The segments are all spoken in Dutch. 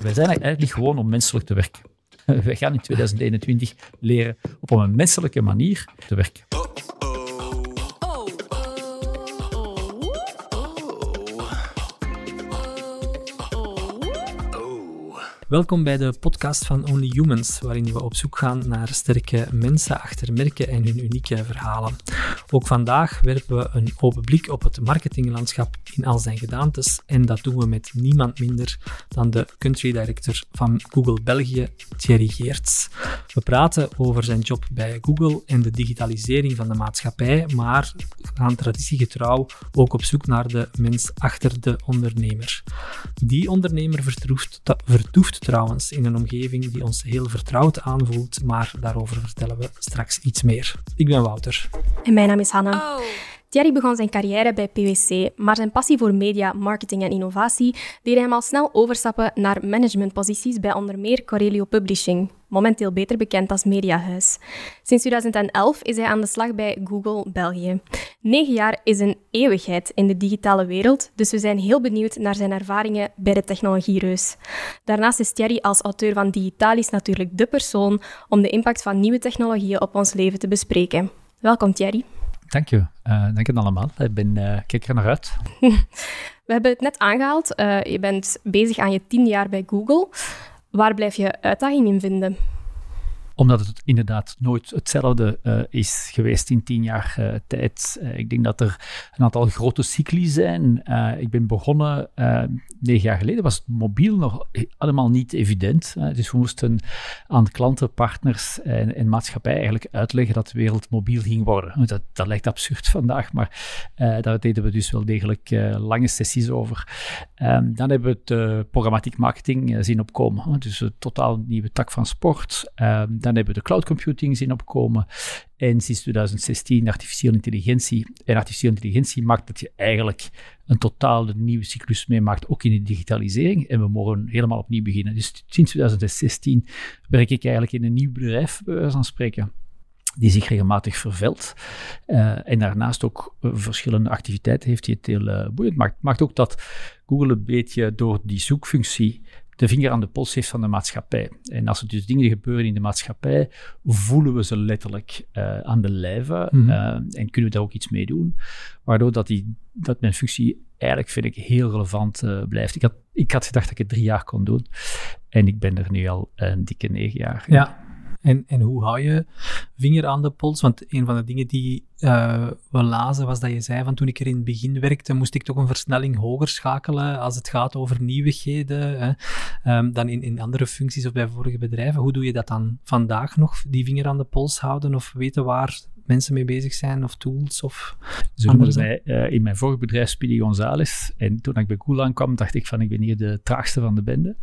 Wij zijn eigenlijk gewoon om menselijk te werken. Wij gaan in 2021 leren op een menselijke manier te werken. Welkom bij de podcast van Only Humans, waarin we op zoek gaan naar sterke mensen achter merken en hun unieke verhalen. Ook vandaag werpen we een open blik op het marketinglandschap in al zijn gedaantes en dat doen we met niemand minder dan de country director van Google België, Thierry Geerts. We praten over zijn job bij Google en de digitalisering van de maatschappij, maar gaan traditiegetrouw ook op zoek naar de mens achter de ondernemer. Die ondernemer vertoeft, vertoeft trouwens in een omgeving die ons heel vertrouwd aanvoelt, maar daarover vertellen we straks iets meer. Ik ben Wouter. En mijn naam is Hanna. Oh. Thierry begon zijn carrière bij PwC, maar zijn passie voor media, marketing en innovatie deed hem al snel overstappen naar managementposities bij onder meer Corelio Publishing, momenteel beter bekend als Mediahuis. Sinds 2011 is hij aan de slag bij Google België. Negen jaar is een eeuwigheid in de digitale wereld, dus we zijn heel benieuwd naar zijn ervaringen bij de technologiereus. Daarnaast is Thierry als auteur van Digitalis natuurlijk de persoon om de impact van nieuwe technologieën op ons leven te bespreken. Welkom Thierry. Dank je. Uh, dank je allemaal. Ik ben, uh, kijk er naar uit. We hebben het net aangehaald. Je bent bezig aan je tien jaar bij Google. Waar blijf je uitdaging in vinden? Omdat het inderdaad nooit hetzelfde uh, is geweest in tien jaar uh, tijd. Uh, ik denk dat er een aantal grote cycli zijn. ik ben begonnen negen jaar geleden, was mobiel nog allemaal niet evident. dus we moesten aan klanten, partners en, maatschappij eigenlijk uitleggen dat de wereld mobiel ging worden. Dat, dat lijkt absurd vandaag, maar daar deden we dus wel degelijk lange sessies over. Um, dan hebben we het programmatiek marketing zien opkomen. Dus een totaal nieuwe tak van sport. Um, dan hebben we de cloud computing zien opkomen. En sinds 2016 artificiële intelligentie. En artificiële intelligentie maakt dat je eigenlijk een totaal nieuwe cyclus meemaakt, ook in de digitalisering. En we mogen helemaal opnieuw beginnen. Dus sinds 2016 werk ik eigenlijk in een nieuw bedrijf, bij wijze spreken die zich regelmatig vervelt. Uh, en daarnaast ook uh, verschillende activiteiten heeft die het heel uh, boeiend maakt. Maakt ook dat Google een beetje door die zoekfunctie de vinger aan de pols heeft van de maatschappij. En als er dus dingen gebeuren in de maatschappij, voelen we ze letterlijk uh, aan de lijve mm -hmm. uh, en kunnen we daar ook iets mee doen. Waardoor dat, die, dat mijn functie eigenlijk, vind ik, heel relevant uh, blijft. Ik had, ik had gedacht dat ik het drie jaar kon doen. En ik ben er nu al een dikke negen jaar. Ja. En, en hoe hou je vinger aan de pols? Want een van de dingen die uh, we lazen was dat je zei van toen ik er in het begin werkte, moest ik toch een versnelling hoger schakelen als het gaat over nieuwigheden hè? Um, dan in, in andere functies of bij vorige bedrijven. Hoe doe je dat dan vandaag nog, die vinger aan de pols houden of weten waar mensen mee bezig zijn of tools of Zo noemden uh, in mijn vorige bedrijf Speedy Gonzales en toen ik bij Google aankwam dacht ik van ik ben hier de traagste van de bende.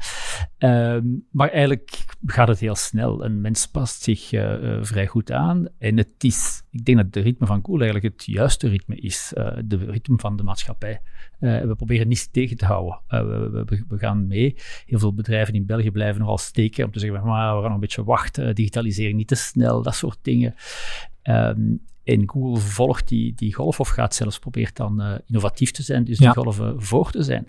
Um, maar eigenlijk gaat het heel snel. Een mens past zich uh, uh, vrij goed aan en het is, ik denk dat de ritme van Google eigenlijk het juiste ritme is, de ritme van de maatschappij. We proberen niets tegen te houden. We, we, we, gaan mee. Heel veel bedrijven in België blijven nogal steken om te zeggen, van, maar we gaan nog een beetje wachten, digitalisering niet te snel, dat soort dingen. Um, en Google volgt die, die golf of gaat zelfs proberen dan uh, innovatief te zijn, dus die golven voor te zijn.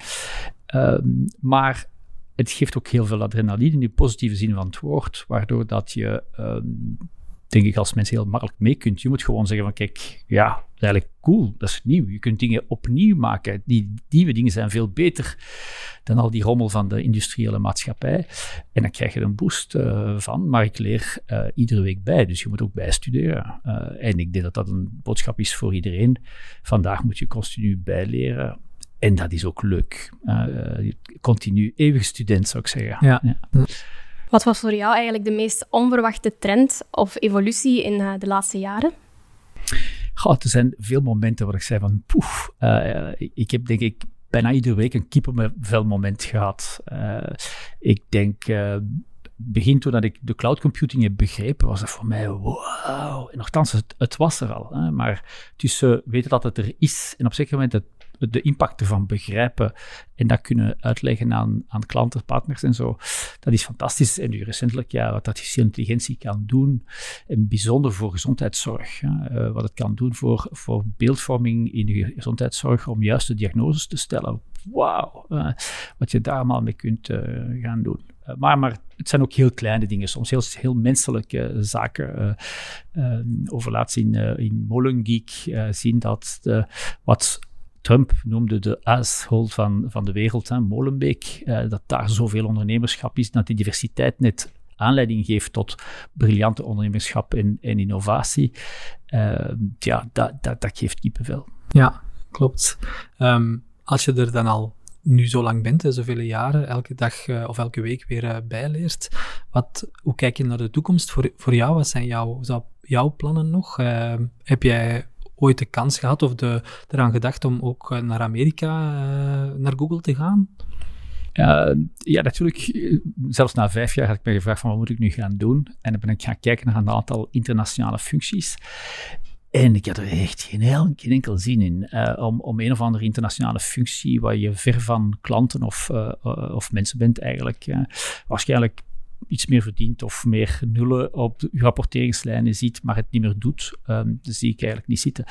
Um, maar het geeft ook heel veel adrenaline in de positieve zin van het woord, waardoor dat je um, denk ik, als mensen heel makkelijk mee kunt. Je moet gewoon zeggen van, kijk, ja, is eigenlijk cool, dat is nieuw. Je kunt dingen opnieuw maken. Die nieuwe dingen zijn veel beter dan al die rommel van de industriële maatschappij. En dan krijg je er een boost uh, van, maar ik leer uh, iedere week bij, dus je moet ook bijstuderen. Uh, en ik denk dat dat een boodschap is voor iedereen. Vandaag moet je continu bijleren. En dat is ook leuk. continu, eeuwig student, zou ik zeggen. ja. ja. Wat was voor jou eigenlijk de meest onverwachte trend of evolutie in de laatste jaren? Goh, er zijn veel momenten waar ik zei van poef, uh, ik heb denk ik bijna iedere week een kippenvel moment gehad. Uh, ik denk begin toen dat ik de cloud computing heb begrepen, was dat voor mij wow. En nogthans, het, het was er al. Hè, maar tussen weten dat het er is en op een zeker moment het de impact ervan begrijpen en dat kunnen uitleggen aan, aan klanten, partners en zo. Dat is fantastisch. En nu recentelijk, ja, wat artificiële intelligentie kan doen, en bijzonder voor gezondheidszorg. Uh, wat het kan doen voor, voor beeldvorming in de gezondheidszorg om juiste diagnoses te stellen. Wauw, uh, wat je daar allemaal mee kunt uh, gaan doen. maar, maar het zijn ook heel kleine dingen, soms heel, heel menselijke zaken. over laatst in, in Molengeek zien dat wat Trump noemde de asshole van, van de wereld, hè, Molenbeek, uh, dat daar zoveel ondernemerschap is, dat die diversiteit net aanleiding geeft tot briljante ondernemerschap en, en innovatie. Uh, ja, dat, dat, dat geeft kippenvel. Ja, klopt. Um, als je er dan al nu zo lang bent, zoveel jaren, elke dag uh, of elke week weer uh, bijleert, wat, hoe kijk je naar de toekomst voor, voor jou? Wat zijn jouw, jouw plannen nog? Uh, heb jij ooit de kans gehad of de, eraan gedacht om ook eh, naar Amerika, uh, naar Google te gaan? Ja, natuurlijk. Zelfs na vijf jaar had ik me gevraagd van wat moet ik nu gaan doen? En dan ben ik gaan kijken naar een aantal internationale functies. En ik had er echt geen, heel, enkel zin in om, om een of andere internationale functie waar je ver van klanten of, of mensen bent eigenlijk. waarschijnlijk iets meer verdient of meer nullen op de rapporteringslijnen ziet, maar het niet meer doet, um, dat zie ik eigenlijk niet zitten.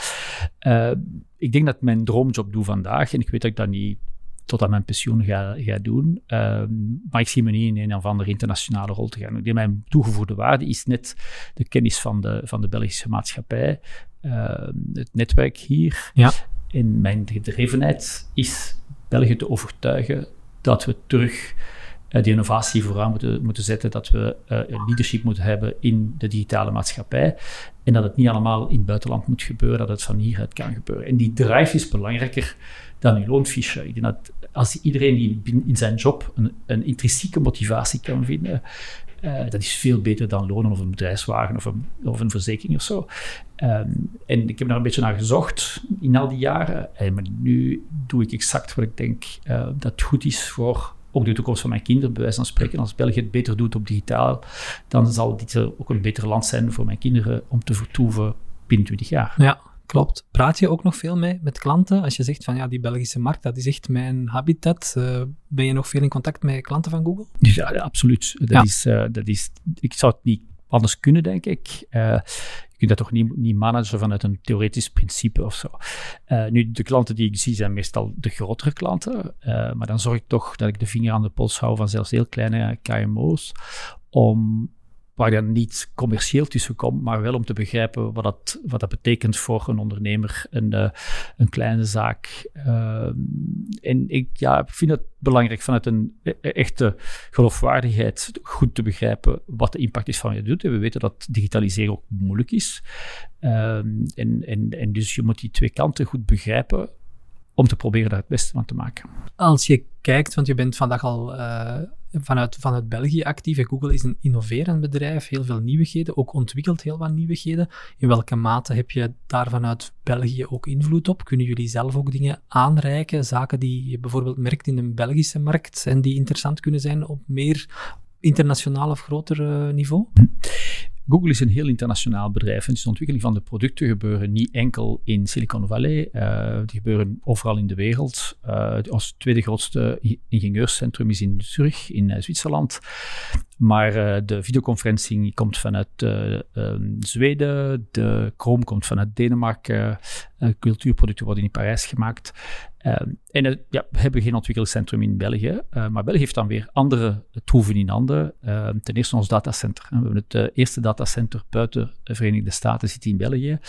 Uh, ik denk dat ik mijn droomjob doe vandaag en ik weet dat ik dat niet tot aan mijn pensioen ga, ga doen. Uh, maar ik zie me niet in een of andere internationale rol te gaan. Ik denk, mijn toegevoegde waarde is net de kennis van de, van de Belgische maatschappij, uh, het netwerk hier. Ja. En mijn gedrevenheid is België te overtuigen dat we terug die innovatie vooraan moeten, moeten zetten, dat we uh, leadership moeten hebben in de digitale maatschappij en dat het niet allemaal in het buitenland moet gebeuren, dat het van hieruit kan gebeuren. En die drive is belangrijker dan uw loonfiche. Ik denk dat als iedereen die in zijn job een, een intrinsieke motivatie kan vinden, uh, dat is veel beter dan lonen of een bedrijfswagen of een, of een verzekering of zo. Um, en ik heb daar een beetje naar gezocht in al die jaren. En maar nu doe ik exact wat ik denk uh, dat goed is voor ook de toekomst van mijn kinderen, bij wijze van spreken. Als België het beter doet op digitaal, dan zal dit ook een beter land zijn voor mijn kinderen om te vertoeven binnen 20 jaar. Ja, klopt. Praat je ook nog veel mee met klanten? Als je zegt van ja, die Belgische markt, dat is echt mijn habitat. Uh, ben je nog veel in contact met klanten van Google? Ja, absoluut. Dat, ja. Is, uh, dat is, ik zou het niet anders kunnen, denk ik. Uh, je kunt dat toch niet, niet managen vanuit een theoretisch principe of zo. Uh, nu, de klanten die ik zie zijn meestal de grotere klanten, uh, maar dan zorg ik toch dat ik de vinger aan de pols hou van zelfs heel kleine KMO's, om waar je niet commercieel tussen komt, maar wel om te begrijpen wat dat, wat dat betekent voor een ondernemer, een, uh, een kleine zaak. Uh, en ik ja, vind het belangrijk vanuit een e-, e-, echte geloofwaardigheid goed te begrijpen wat de impact is van wat je doet. En we weten dat digitaliseren ook moeilijk is. Uh, en, en, en dus je moet die twee kanten goed begrijpen om te proberen daar het beste van te maken. Als je kijkt, want je bent vandaag al vanuit, vanuit België actief. Google is een innoverend bedrijf, heel veel nieuwigheden, ook ontwikkelt heel wat nieuwigheden. In welke mate heb je daar vanuit België ook invloed op? Kunnen jullie zelf ook dingen aanreiken, zaken die je bijvoorbeeld merkt in de Belgische markt en die interessant kunnen zijn op meer internationaal of groter uh, niveau? Google is een heel internationaal bedrijf en de ontwikkeling van de producten gebeuren niet enkel in Silicon Valley, uh, die gebeuren overal in de wereld. Uh, ons tweede grootste ingenieurscentrum is in Zurich, in uh, Zwitserland. Maar de videoconferencing komt vanuit ehm, Zweden, de Chrome komt vanuit Denemarken, cultuurproducten worden in Parijs gemaakt. Uh, en uh, ja, we hebben geen ontwikkelingscentrum in België, uh, maar België heeft dan weer andere troeven in handen. Ehm, ten eerste ons datacenter. We hebben het eh, eerste datacenter buiten de Verenigde Staten zit in België.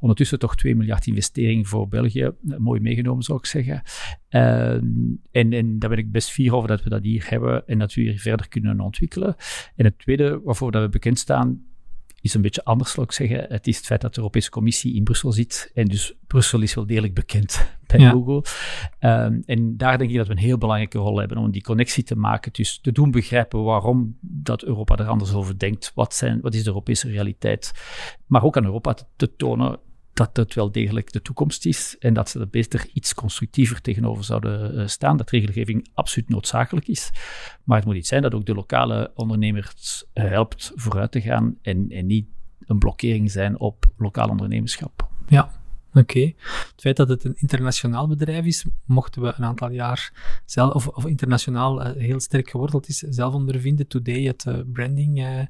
Ondertussen toch 2 miljard investering voor België. mooi meegenomen zou ik zeggen. Ehm, en, en daar ben ik best fier over dat we dat hier hebben en dat we hier verder kunnen ontwikkelen. En het tweede waarvoor dat we bekend staan, is een beetje anders, zal ik zeggen. Het is het feit dat de Europese Commissie in Brussel zit. En dus Brussel is wel degelijk bekend bij Google. Um, en daar denk ik dat we een heel belangrijke rol hebben om die connectie te maken. Dus te doen begrijpen waarom dat Europa er anders over denkt. Wat, zijn, wat is de Europese realiteit? Maar ook aan Europa te, te tonen dat het wel degelijk de toekomst is en dat ze er beter iets constructiever tegenover zouden eh, staan. Dat regelgeving absoluut noodzakelijk is. Maar het moet iets zijn dat ook de lokale ondernemers eh, helpt vooruit te gaan en, en niet een blokkering zijn op lokaal ondernemerschap. Ja, Oké. Het feit dat het een internationaal bedrijf is, mochten we een aantal jaar zelf, of, of internationaal uh, heel sterk geworteld is, zelf ondervinden. Today, het uh, branding uh,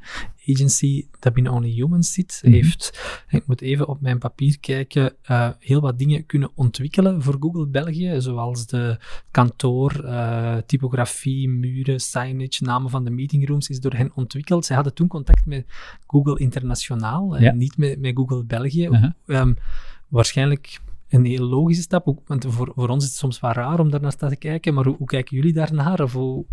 agency dat binnen Only Humans zit, mm -hmm. heeft, ik moet even op mijn papier kijken, heel wat dingen kunnen ontwikkelen voor Google België, zoals de kantoor, typografie, muren, signage, namen van de meetingrooms is door hen ontwikkeld. Zij hadden toen contact met Google Internationaal, en niet met, met Google België. -huh. Um, waarschijnlijk een heel logische stap. Ook, want voor, voor ons is het soms wel raar om daar naar te kijken, maar hoe, kijken jullie daarnaar? Hoe...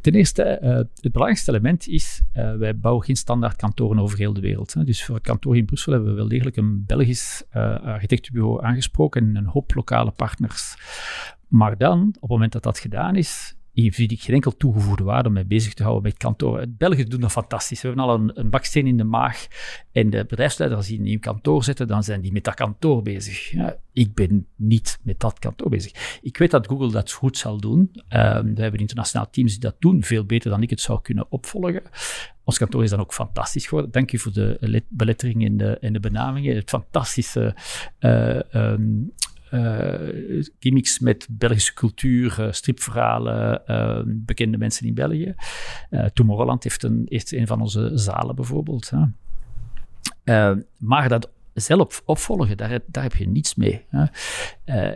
Ten eerste, uh, het belangrijkste element is, uh, wij bouwen geen standaard kantoren over heel de wereld. Hè. Dus voor het kantoor in Brussel hebben we wel degelijk een Belgisch uh, architectenbureau aangesproken en een hoop lokale partners. Maar dan, op het moment dat dat gedaan is, hier zie ik geen enkel toegevoegde waarde om mij bezig te houden met kantoor. België doen dat fantastisch. We hebben al een, een baksteen in de maag. En de bedrijfsleider, als die een nieuw kantoor zetten, dan zijn die met dat kantoor bezig. Ja, ik ben niet met dat kantoor bezig. Ik weet dat Google dat goed zal doen. Um, we hebben internationaal teams die dat doen, veel beter dan ik het zou kunnen opvolgen. Ons kantoor is dan ook fantastisch geworden. Dank u voor de belettering en de, de benamingen. Het fantastische um, uh, gimmicks met Belgische cultuur, uh, stripverhalen, uh, bekende mensen in België. Tomorrowland heeft een, heeft een van onze zalen bijvoorbeeld. maar dat zelf opvolgen, daar, daar heb je niets mee.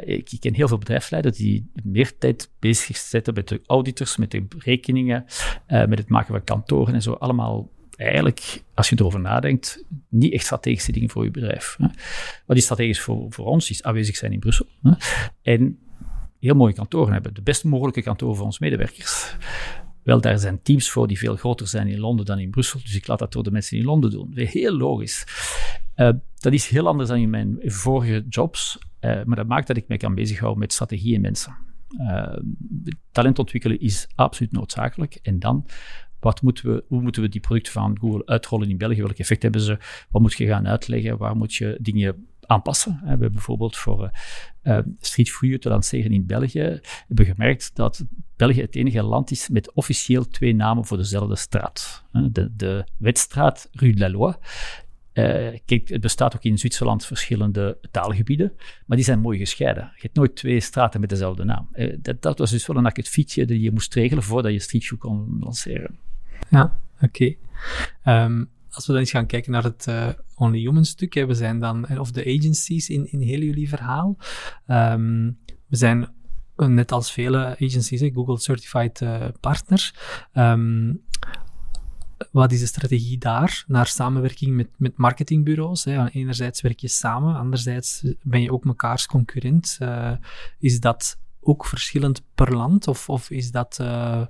ik, ik, ken heel veel bedrijfsleiders die meer tijd bezig zetten met de auditors, met de rekeningen, met het maken van kantoren en zo. Allemaal eigenlijk, als je erover nadenkt, niet echt strategische dingen voor je bedrijf. Hè. Wat is strategisch voor, voor ons, is aanwezig zijn in Brussel. Hè. En heel mooie kantoren hebben, de best mogelijke kantoren voor onze medewerkers. Wel, daar zijn teams voor die veel groter zijn in Londen dan in Brussel, dus ik laat dat door de mensen in Londen doen. Heel logisch. Uh, dat is heel anders dan in mijn vorige jobs, uh, maar dat maakt dat ik mij kan bezighouden met strategie en mensen. Uh, talent ontwikkelen is absoluut noodzakelijk. En dan wat moeten we, hoe moeten we die producten van Google uitrollen in België? Welk effect hebben ze? Wat moet je gaan uitleggen? Waar moet je dingen aanpassen? We hebben bijvoorbeeld voor uh, Street View te lanceren in België, hebben gemerkt dat België het enige land is met officieel twee namen voor dezelfde straat. De, de Wetstraat Rue de la Loi. Uh, kijk, het bestaat ook in Zwitserland verschillende taalgebieden, maar die zijn mooi gescheiden. Je hebt nooit twee straten met dezelfde naam. Dat, dat, was dus wel een akkefietje die je moest regelen voordat je Street View kon lanceren. Ja, oké. Ehm, als we dan eens gaan kijken naar het uh, Only Human stuk, hè, we zijn dan, of de agencies in, in heel jullie verhaal. Um, we zijn net als vele agencies, Google Certified Partner. Um, wat is de strategie daar naar samenwerking met, met marketingbureaus? Hè? Enerzijds werk je samen, anderzijds ben je ook mekaars concurrent. Is dat ook verschillend per land? Of, of is dat uh,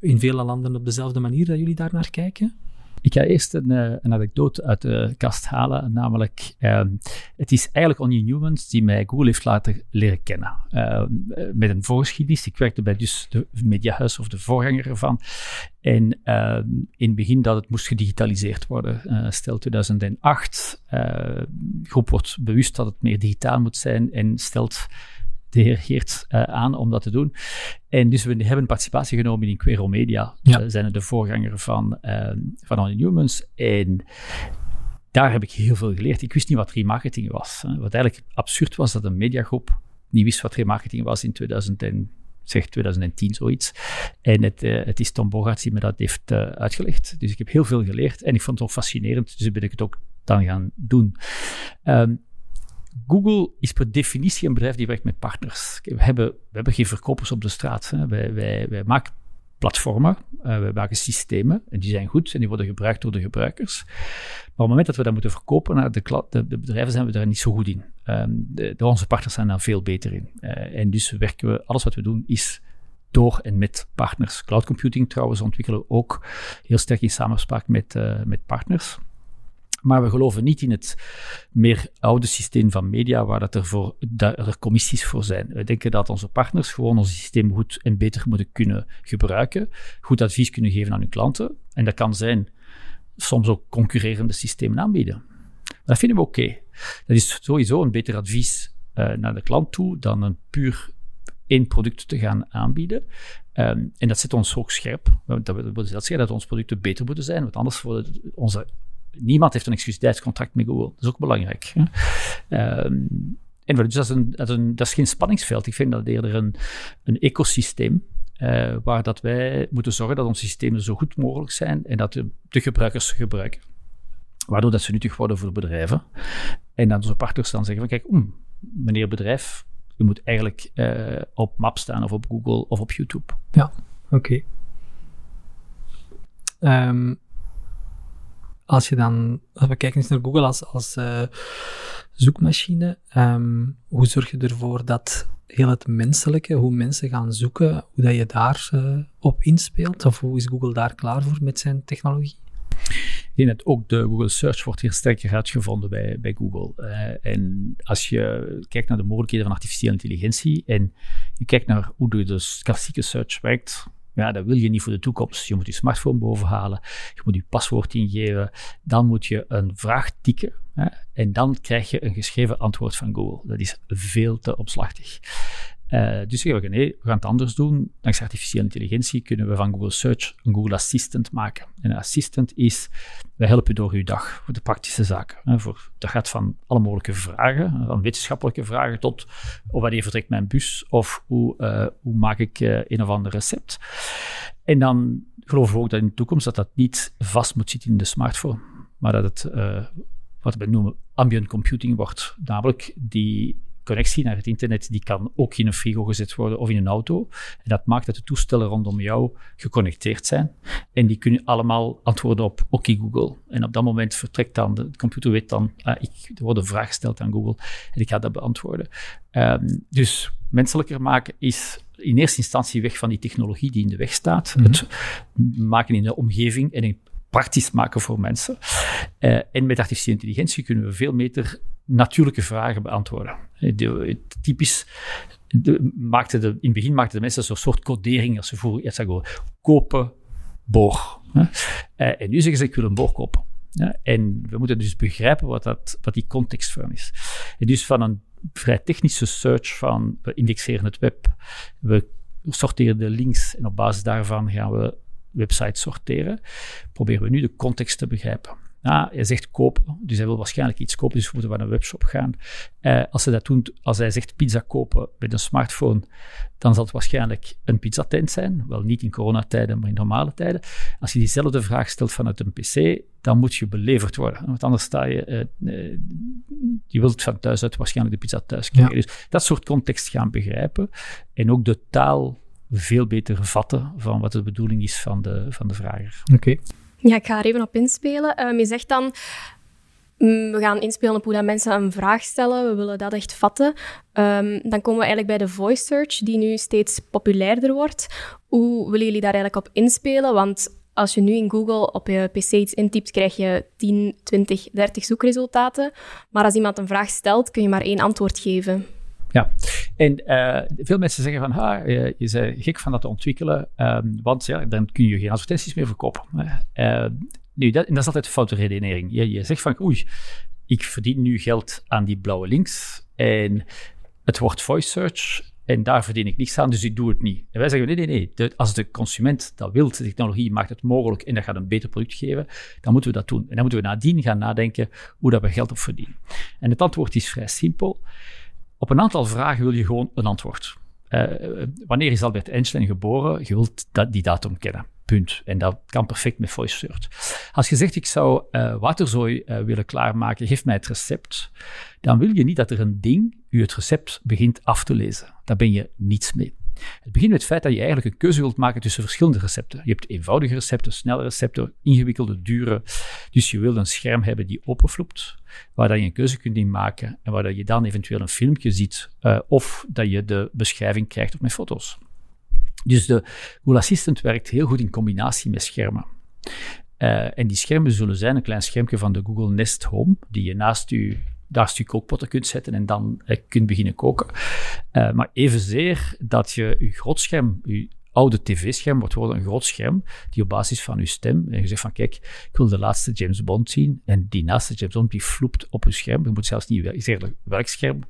in vele landen op dezelfde manier dat jullie daar naar kijken? Ik ga eerst een, eh, een, anekdote uit de kast halen, namelijk uh, het is eigenlijk Onion Newmans die mij Google heeft laten leren kennen. Uh, met een voorgeschiedenis. Ik werkte bij dus de Mediahuis of de voorganger ervan. En uh, in het begin dat het moest gedigitaliseerd worden. stel 2008, groep wordt bewust dat het meer digitaal moet zijn en stelt de heer Geert uh, aan om dat te doen. En dus we hebben participatie genomen in Quero Media. Ja. Zijn de voorganger van, uh, van Only Humans. En daar heb ik heel veel geleerd. Ik wist niet wat remarketing was. Wat eigenlijk absurd was, dat een mediagroep niet wist wat remarketing was in 2000 zeg 2010, zoiets. En het, uh, het is Tom Bogarts die me dat heeft uh, uitgelegd. Dus ik heb heel veel geleerd en ik vond het ook fascinerend, dus ben ik het ook dan gaan doen. Um, Google is per definitie een bedrijf die werkt met partners. We hebben, we hebben geen verkopers op de straat. Hè. Wij, wij, maken platformen, uh, wij maken systemen en die zijn goed en die worden gebruikt door de gebruikers. Maar op het moment dat we dat moeten verkopen naar de, de, bedrijven, zijn we daar niet zo goed in. Um, de, onze partners zijn daar veel beter in. Uh, en dus werken we, alles wat we doen is door en met partners. Cloud computing trouwens ontwikkelen we ook heel sterk in samenspraak met, uh, met partners. Maar we geloven niet in het meer oude systeem van media, waar dat er, voor, dat er commissies voor zijn. We denken dat onze partners gewoon ons systeem goed en beter moeten kunnen gebruiken, goed advies kunnen geven aan hun klanten. En dat kan zijn soms ook concurrerende systemen aanbieden. Dat vinden we oké. Dat is sowieso een beter advies uh, naar de klant toe dan een puur één product te gaan aanbieden. Um, en dat zet ons ook scherp. Dat wil zeggen dat onze producten beter moeten zijn, want anders worden onze niemand heeft een exclusiviteitscontract met Google. Dat is ook belangrijk. Hè? Ehm, en dus dat is, een, dat, is een, dat is geen spanningsveld. Ik vind dat eerder een, een ecosysteem uh, waar dat wij moeten zorgen dat onze systemen zo goed mogelijk zijn en dat de, de gebruikers ze gebruiken. Waardoor dat ze nuttig worden voor bedrijven. En dan onze partners dan zeggen van kijk, mm, meneer bedrijf, u moet eigenlijk uh, op Map staan of op Google of op YouTube. Ja, oké. Okay. Um, als je dan, als we kijken eens naar Google als, als uh, zoekmachine, um, hoe zorg je ervoor dat heel het menselijke, hoe mensen gaan zoeken, hoe dat je daar uh, op inspeelt? Of hoe is Google daar klaar voor met zijn technologie? Ik denk dat ook de Google Search wordt hier sterker uitgevonden bij, bij Google. Uh, en als je kijkt naar de mogelijkheden van artificiële intelligentie en je kijkt naar hoe de klassieke search werkt, ja, dat wil je niet voor de toekomst. Je moet je smartphone bovenhalen, je moet je paswoord ingeven, dan moet je een vraag tikken hè, en dan krijg je een geschreven antwoord van Google. Dat is veel te opslachtig. Uh, dus zeggen we, nee, we gaan het anders doen. Dankzij artificiële intelligentie kunnen we van Google Search een Google Assistant maken. En een assistant is, we helpen door uw dag, voor de praktische zaken. Hè, voor, dat gaat van alle mogelijke vragen, van wetenschappelijke vragen tot oh, wanneer vertrekt mijn bus of hoe, uh, hoe maak ik uh, een of ander recept. En dan geloven we ook dat in de toekomst dat dat niet vast moet zitten in de smartphone, maar dat het, wat we noemen, ambient computing wordt. Namelijk die connectie naar het internet, die kan ook in een frigo gezet worden of in een auto. En dat maakt dat de toestellen rondom jou geconnecteerd zijn. En die kunnen allemaal antwoorden op oké Google. En op dat moment vertrekt dan, de computer weet dan, ah, ik, er wordt een vraag gesteld aan Google en ik ga dat beantwoorden. Um, dus menselijker maken is in eerste instantie weg van die technologie die in de weg staat. Mhm. Het maken in de omgeving en praktisch maken voor mensen. Uh, en met artificiële intelligentie kunnen we veel beter natuurlijke vragen beantwoorden. De, typisch de, de, in het begin maakten de mensen een soort codering als ze iets zeggen, kopen, boor. Uh, en nu zeggen ze, ik wil een boor kopen. Ja, en we moeten dus begrijpen wat, dat, wat die context van is. En dus van een vrij technische search van, we indexeren het web, we sorteren de links en op basis daarvan gaan we websites sorteren, proberen we nu de context te begrijpen. Ja, hij zegt kopen, dus hij wil waarschijnlijk iets kopen, dus we moeten naar een webshop gaan. Uh, als, hij dat doet, als hij zegt pizza kopen met een smartphone, dan zal het waarschijnlijk een pizzatent zijn. Wel niet in coronatijden, maar in normale tijden. Als je diezelfde vraag stelt vanuit een pc, dan moet je beleverd worden. Want anders sta je, uh, uh, je wilt van thuis uit waarschijnlijk de pizza thuis krijgen. Dus dat soort context gaan begrijpen. En ook de taal veel beter vatten van wat de bedoeling is van de, van de vrager. Oké. Ja, ik ga er even op inspelen. Um, je zegt dan, mm, we gaan inspelen op hoe dat mensen een vraag stellen. We willen dat echt vatten. Um, dan komen we eigenlijk bij de voice search, die nu steeds populairder wordt. Hoe willen jullie daar eigenlijk op inspelen? Want als je nu in Google op je pc iets intypt, krijg je 10, 20, 30 zoekresultaten. Maar als iemand een vraag stelt, kun je maar één antwoord geven. Ja, en uh, veel mensen zeggen van, ha, je, je bent gek van dat te ontwikkelen, um, want ja, dan kun je geen advertenties meer verkopen. Uh, nu, dat, en dat is altijd een foute redenering. Je, zegt van, oei, ik verdien nu geld aan die blauwe links en het wordt voice search en daar verdien ik niks aan, dus ik doe het niet. En wij zeggen, nee, nee, nee, als de consument dat wil, de technologie maakt het mogelijk en dat gaat een beter product geven, dan moeten we dat doen. En dan moeten we nadien gaan nadenken hoe dat we geld op verdienen. En het antwoord is vrij simpel. Op een aantal vragen wil je gewoon een antwoord. Uh, wanneer is Albert Einstein geboren? Je wilt dat, die datum kennen. Punt. En dat kan perfect met voice search. Als je zegt, ik zou uh, waterzooi willen klaarmaken, geef mij het recept. Dan wil je niet dat er een ding u het recept begint af te lezen. Daar ben je niets mee. Het begint met het feit dat je eigenlijk een keuze wilt maken tussen verschillende recepten. Je hebt eenvoudige recepten, snelle recepten, ingewikkelde, dure. Dus je wilt een scherm hebben die openfloept, waar dat je een keuze kunt in maken en waar dat je dan eventueel een filmpje ziet uh, of dat je de beschrijving krijgt op met foto's. Dus de Google Assistant werkt heel goed in combinatie met schermen. Uh, en die schermen zullen zijn een klein schermpje van de Google Nest Home, die je naast je daar stuk kookpotten kunt zetten en dan eh, kunt beginnen koken. Uh, maar evenzeer dat je je grootscherm, je oude tv-scherm wordt worden een groot scherm die op basis van je stem, en je zegt van kijk, ik wil de laatste James Bond zien en die naaste James Bond die floept op je scherm. Je moet zelfs niet zeggen werkscherm.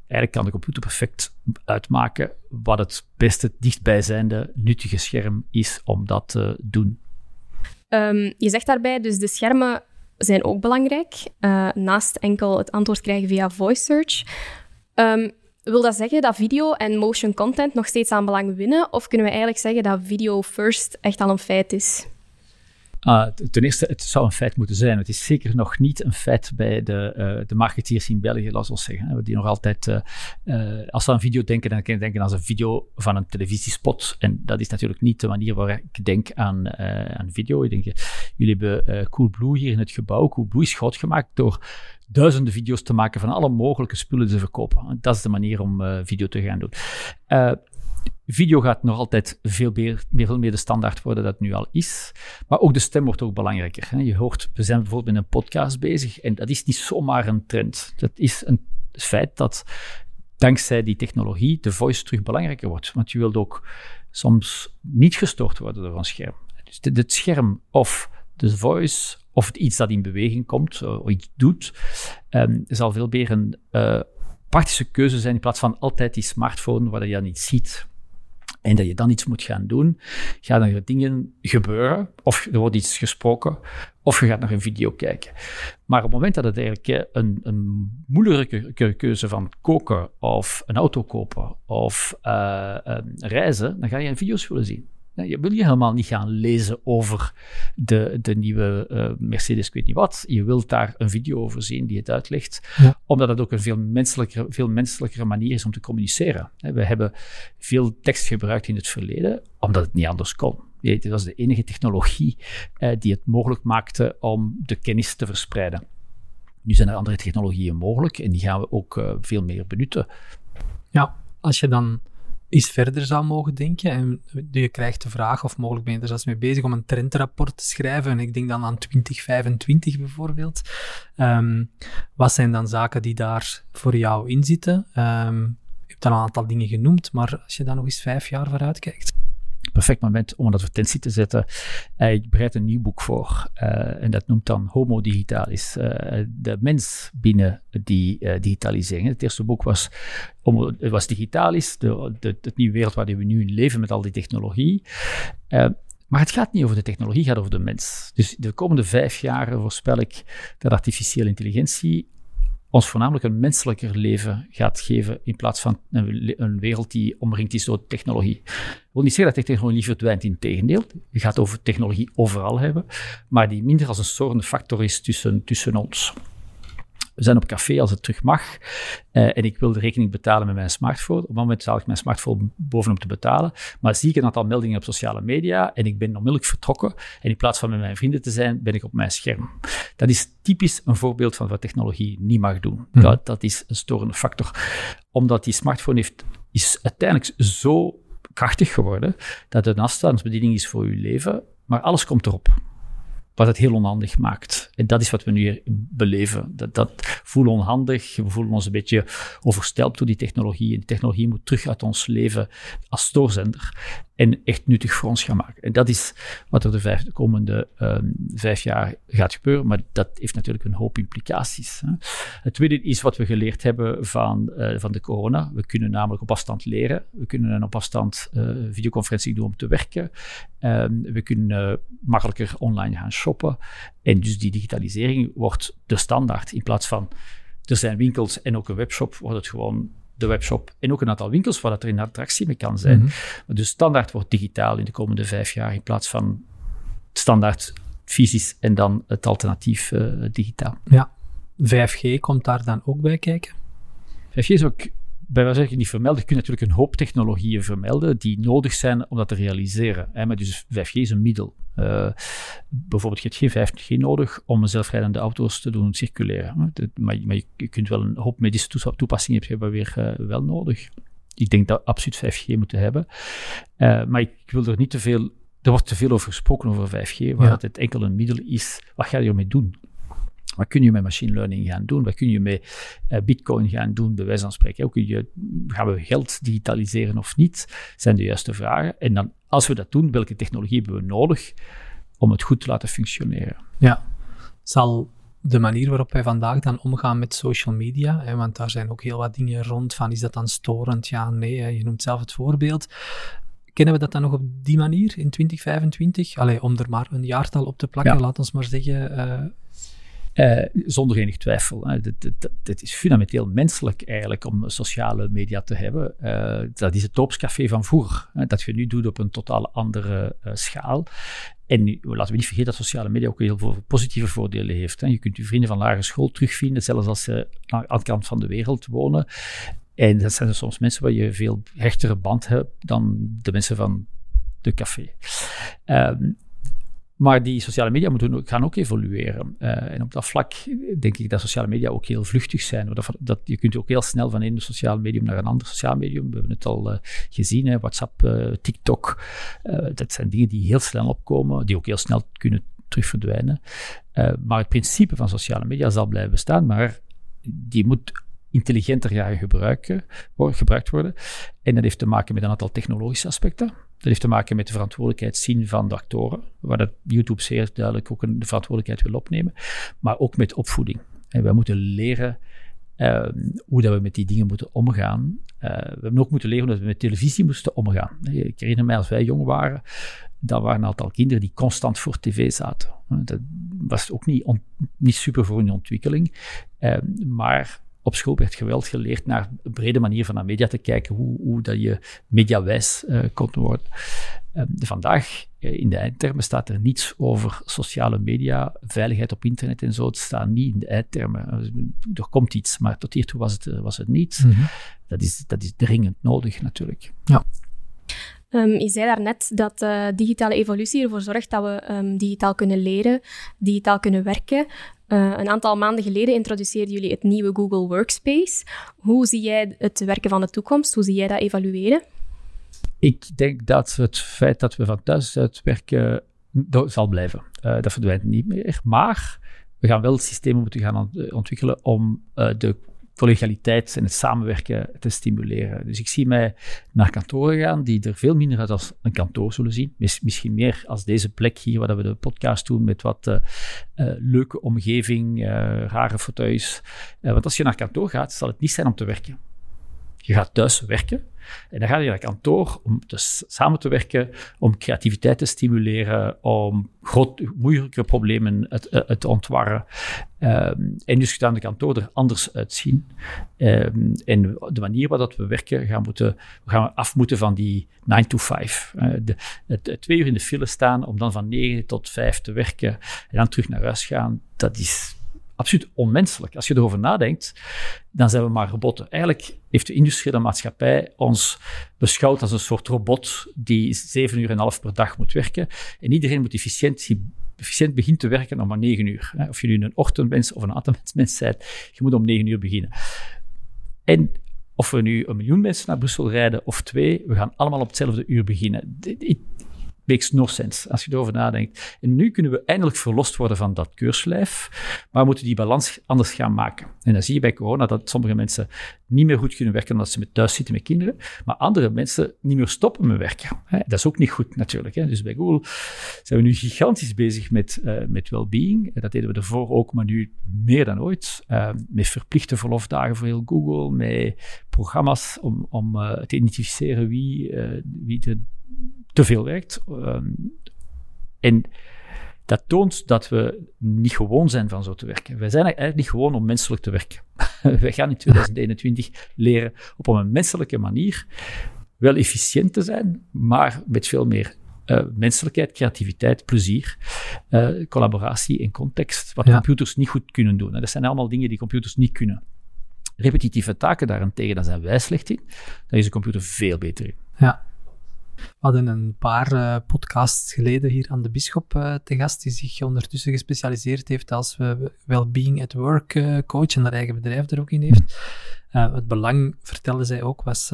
Eigenlijk kan de computer perfect uitmaken wat het beste dichtbijzijnde nuttige scherm is om dat te doen. Um, je zegt daarbij dus de schermen zijn ook belangrijk, uh, naast enkel het antwoord krijgen via voice search. Um, wil dat zeggen dat video en motion content nog steeds aan belang winnen? Of kunnen we eigenlijk zeggen dat video first echt al een feit is? Uh, ten eerste, het zou een feit moeten zijn. Het is zeker nog niet een feit bij de, uh, de marketeers in België, laten we zeggen. Die nog altijd, uh, als ze aan video denken, dan kan je denken aan een video van een televisiespot. En dat is natuurlijk niet de manier waar ik denk aan, aan video. Ik denk, jullie hebben Coolblue hier in het gebouw. Coolblue is groot gemaakt door duizenden video's te maken van alle mogelijke spullen te verkopen. Dat is de manier om video te gaan doen. Video gaat nog altijd veel meer, veel meer de standaard worden dat het nu al is. Maar ook de stem wordt ook belangrijker. Je hoort, we zijn bijvoorbeeld met een podcast bezig en dat is niet zomaar een trend. Dat is een feit dat dankzij die technologie de voice terug belangrijker wordt. Want je wilt ook soms niet gestoord worden door een scherm. Dus het scherm of de voice of iets dat in beweging komt, eh, of iets doet, um, zal veel meer een uh, praktische keuze zijn in plaats van altijd die smartphone waar je dat niet ziet en dat je dan iets moet gaan doen, gaan er dingen gebeuren, of er wordt iets gesproken, of je gaat naar een video kijken. Maar op het moment dat het eigenlijk een, een moeilijke keuze van koken, of een auto kopen, of uh, reizen, dan ga je een video's willen zien. Je wil je helemaal niet gaan lezen over de, de nieuwe uh, Mercedes, ik weet niet wat. Je wilt daar een video over zien die het uitlegt, omdat het ook een veel menselijkere, veel menselijkere manier is om te communiceren. We hebben veel tekst gebruikt in het verleden, omdat het niet anders kon. Het was de enige technologie uh, die het mogelijk maakte om de kennis te verspreiden. Nu zijn er andere technologieën mogelijk en die gaan we ook uh, veel meer benutten. Ja, als je dan iets verder zou mogen denken. En je krijgt de vraag, of mogelijk ben je er zelfs mee bezig, om een trendrapport te schrijven. En ik denk dan aan 2025 bijvoorbeeld. Um, wat zijn dan zaken die daar voor jou in zitten? Um, je hebt al een aantal dingen genoemd, maar als je daar nog eens vijf jaar vooruit kijkt perfect moment om een advertentie te zetten. Uh, ik bereid een nieuw boek voor uh, en dat noemt dan Homo Digitalis. Uh, de mens binnen die digitalisering. Het eerste boek was, om, was Digitalis, de, de, de, nieuwe wereld waar we nu in leven met al die technologie. Maar het gaat niet over de technologie, het gaat over de mens. Dus de komende vijf jaar voorspel ik dat artificiële intelligentie ons voornamelijk een menselijker leven gaat geven in plaats van een, wereld die omringd is door technologie. Ik wil niet zeggen dat de technologie verdwijnt, in tegendeel. Je gaat over technologie overal hebben, maar die minder als een zorgende factor is tussen, tussen ons we zijn op café als het terug mag uh, en ik wil de rekening betalen met mijn smartphone. Op het moment zal ik mijn smartphone bovenop te betalen, maar zie ik een aantal meldingen op sociale media en ik ben onmiddellijk vertrokken en in plaats van met mijn vrienden te zijn, ben ik op mijn scherm. Dat is typisch een voorbeeld van wat technologie niet mag doen. Mhm. Dat, dat is een storende factor. Omdat die smartphone heeft, is uiteindelijk zo krachtig geworden dat het een afstandsbediening is voor uw leven, maar alles komt erop wat het heel onhandig maakt. En dat is wat we nu beleven. Dat, dat voelen onhandig, we voelen ons een beetje overstelpt door die technologie. En die technologie moet terug uit ons leven als stoorzender en echt nuttig voor ons gaan maken. En dat is wat er de, komende um, vijf jaar gaat gebeuren, maar dat heeft natuurlijk een hoop implicaties. Hè. Het tweede is wat we geleerd hebben van, uh, van de corona. We kunnen namelijk op afstand leren. We kunnen op afstand uh, videoconferentie doen om te werken. Um, we kunnen uh, makkelijker online gaan shoppen. En dus die digitalisering wordt de standaard. In plaats van er zijn winkels en ook een webshop, wordt het gewoon de webshop en ook een aantal winkels waar dat er in attractie mee kan zijn. Mm Dus standaard wordt digitaal in de komende vijf jaar in plaats van standaard fysisch en dan het alternatief uh, digitaal. Ja, 5G komt daar dan ook bij kijken? 5G is ook bij wijze van niet vermelden. Je kunt natuurlijk een hoop technologieën vermelden die nodig zijn om dat te realiseren. Hè? Maar dus 5G is een middel. Uh, bijvoorbeeld, je hebt geen 5G nodig om zelfrijdende auto's te doen circuleren. Maar, maar, je kunt wel een hoop medische toepassingen hebben weer uh, wel nodig. Ik denk dat we absoluut 5G moeten hebben. Uh, maar ik wil er niet te veel... Er wordt te veel over gesproken over 5G, waar ja. het enkel een middel is. Wat ga je ermee doen? Wat kun je met machine learning gaan doen? Wat kun je met uh, bitcoin gaan doen, bij wijze van spreken? Hoe kun je, gaan we geld digitaliseren of niet? Zijn de juiste vragen. En dan, als we dat doen, welke technologie hebben we nodig om het goed te laten functioneren? Ja, zal de manier waarop wij vandaag dan omgaan met social media, hè, want daar zijn ook heel wat dingen rond van, is dat dan storend? Ja, nee, hè, je noemt zelf het voorbeeld. Kennen we dat dan nog op die manier in 2025? Allee, om er maar een jaartal op te plakken, ja. laat ons maar zeggen... Uh, Uh, zonder enig twijfel. Het is fundamenteel menselijk eigenlijk om sociale media te hebben. Uh, dat is het dorpscafé van vroeger. dat je nu doet op een totaal andere uh, schaal. En nu, laten we niet vergeten dat sociale media ook heel veel positieve voordelen heeft. Hè. Je kunt je vrienden van lagere school terugvinden, zelfs als ze aan de kant van de wereld wonen. En dat zijn soms mensen waar je veel hechtere band hebt dan de mensen van de café. Um, maar die sociale media moeten, gaan ook evolueren. Uh, en op dat vlak denk ik dat sociale media ook heel vluchtig zijn. Dat, dat, je kunt ook heel snel van een sociaal medium naar een ander sociaal medium. We hebben het al uh, gezien, hè, WhatsApp, uh, TikTok. dat zijn dingen die heel snel opkomen, die ook heel snel kunnen terug verdwijnen. maar het principe van sociale media zal blijven bestaan, maar die moet intelligenter gaan gebruiken, gebruikt worden. En dat heeft te maken met een aantal technologische aspecten. Dat heeft te maken met de verantwoordelijkheid zien van de actoren, waar dat YouTube zeer duidelijk ook de verantwoordelijkheid wil opnemen, maar ook met opvoeding. En wij moeten leren uh, hoe dat we met die dingen moeten omgaan. Uh, we hebben ook moeten leren hoe we met televisie moesten omgaan. Ik herinner mij als wij jong waren, dat waren een aantal kinderen die constant voor tv zaten. Dat was ook niet, niet super voor hun ontwikkeling, uh, maar op school werd geweld geleerd naar een brede manier van naar media te kijken, hoe, hoe dat je mediawijs uh, kon worden. Uh, vandaag, uh, in de eindtermen, staat er niets over sociale media, veiligheid op internet en zo. Het staat niet in de eindtermen. Er komt iets, maar tot hiertoe was het, was het niet. Mm -hmm. dat, is, dat is dringend nodig, natuurlijk. Ja. Um, je zei daarnet dat uh, digitale evolutie ervoor zorgt dat we um, digitaal kunnen leren, digitaal kunnen werken. Uh, een aantal maanden geleden introduceerden jullie het nieuwe Google Workspace. Hoe zie jij het werken van de toekomst? Hoe zie jij dat evalueren? Ik denk dat het feit dat we van thuis uit werken zal blijven. Uh, dat verdwijnt niet meer. Maar we gaan wel systemen moeten gaan ontwikkelen om uh, de collegialiteit en het samenwerken te stimuleren. Dus ik zie mij naar kantoren gaan die er veel minder uit als een kantoor zullen zien. misschien meer als deze plek hier, waar we de podcast doen met wat uh, uh, leuke omgeving, uh, rare fauteuils. want als je naar kantoor gaat, zal het niet zijn om te werken. Je gaat thuis werken. En dan ga je naar kantoor om dus samen te werken, om creativiteit te stimuleren, om groot, moeilijke problemen te, te ontwarren. Um, en dus gaan de kantoor er anders uitzien. Um, en de manier waarop we werken, gaan, moeten, gaan we af moeten van die 9 to 5. Uh, de, het, twee uur in de file staan om dan van 9 tot 5 te werken en dan terug naar huis gaan, dat is absoluut onmenselijk. Als je erover nadenkt, dan zijn we maar robotten. Eigenlijk heeft de industriële maatschappij ons beschouwd als een soort robot die zeven uur en een half per dag moet werken. En iedereen moet efficiënt, beginnen te werken om maar negen uur. Of je nu een ochtendmens of een avondmens bent, je moet om negen uur beginnen. En of we nu een miljoen mensen naar Brussel rijden of twee, we gaan allemaal op hetzelfde uur beginnen makes no sense als je erover nadenkt. En nu kunnen we eindelijk verlost worden van dat keurslijf, maar we moeten die balans anders gaan maken. En dan zie je bij corona dat sommige mensen niet meer goed kunnen werken omdat ze met thuis zitten met kinderen, maar andere mensen niet meer stoppen met werken. Dat is ook niet goed natuurlijk. Dus bij Google zijn we nu gigantisch bezig met, uh, met well-being. Dat deden we ervoor ook, maar nu meer dan ooit. Uh, met verplichte verlofdagen voor heel Google, met programma's om, om te identificeren wie, wie de te veel werkt. Ehm, en dat toont dat we niet gewoon zijn van zo te werken. Wij zijn eigenlijk niet gewoon om menselijk te werken. Wij gaan in 2021 leren op een menselijke manier wel efficiënt te zijn, maar met veel meer uh, menselijkheid, creativiteit, plezier, uh, collaboratie en context, wat computers niet goed kunnen doen. dat zijn allemaal dingen die computers niet kunnen. Repetitieve taken daarentegen, daar zijn wij slecht in. Daar is de computer veel beter in. Ja. We hadden een paar uh, podcasts geleden hier aan de Bisschop uh, te gast, die zich ondertussen gespecialiseerd heeft als uh, well-being at work coach en haar eigen bedrijf er ook in heeft. het belang, vertelde zij ook, was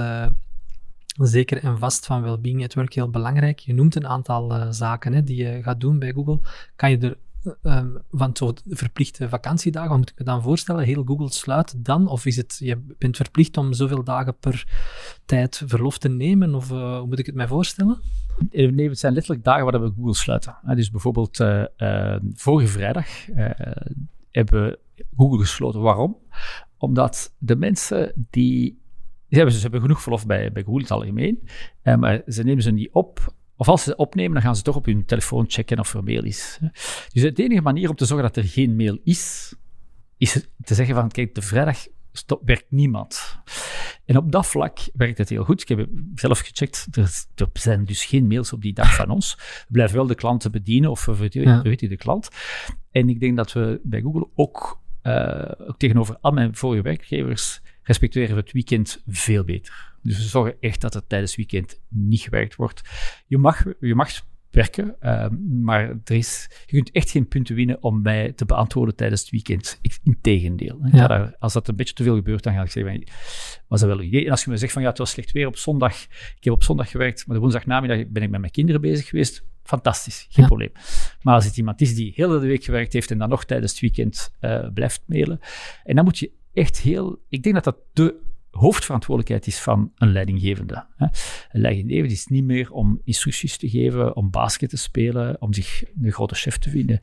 zeker en vast van well-being at work heel belangrijk. Je noemt een aantal zaken hè, die je gaat doen bij Google. Kan je er um, van zo verplichte vakantiedagen, wat moet ik me dan voorstellen? Heel Google sluit dan? Of is het, je bent verplicht om zoveel dagen per tijd verlof te nemen? Of uh, hoe moet ik het mij voorstellen? Eh, nee, het zijn letterlijk dagen waar we Google sluiten. Dus bijvoorbeeld uh, uh, vorige vrijdag hebben we Google gesloten. Waarom? Omdat de mensen die... Ze hebben, hebben genoeg verlof bij, bij Google in het algemeen, maar ze nemen ze niet op of als ze opnemen, dan gaan ze toch op hun telefoon checken of er mail is. Dus de enige manier om te zorgen dat er geen mail is, is te zeggen van, kijk, de vrijdag stop, werkt niemand. En op dat vlak werkt het heel goed. Ik heb zelf gecheckt, er, er zijn dus geen mails op die dag van ons. We blijven wel de klanten bedienen, of we weten de klant. En ik denk dat we bij Google ook, uh, ook tegenover al mijn vorige werkgevers respecteren we het weekend veel beter. Dus we zorgen echt dat het tijdens weekend niet gewerkt wordt. Je mag, je mag werken. Ehm, maar er is, je kunt echt geen punten winnen om mij te beantwoorden tijdens het weekend. Integendeel. Ja. als dat een beetje te veel gebeurt, dan ga ik zeggen, was dat wel een idee? En als je me zegt van, ja, het was slecht weer op zondag, ik heb op zondag gewerkt, maar de woensdagnamiddag ben ik met mijn kinderen bezig geweest, fantastisch, geen probleem. Maar als het iemand is die heel de week gewerkt heeft en dan nog tijdens het weekend uh, blijft mailen, en dan moet je echt heel, ik denk dat dat de hoofdverantwoordelijkheid is van een leidinggevende. Een leidinggevende is niet meer om instructies te geven, om basket te spelen, om zich een grote chef te vinden,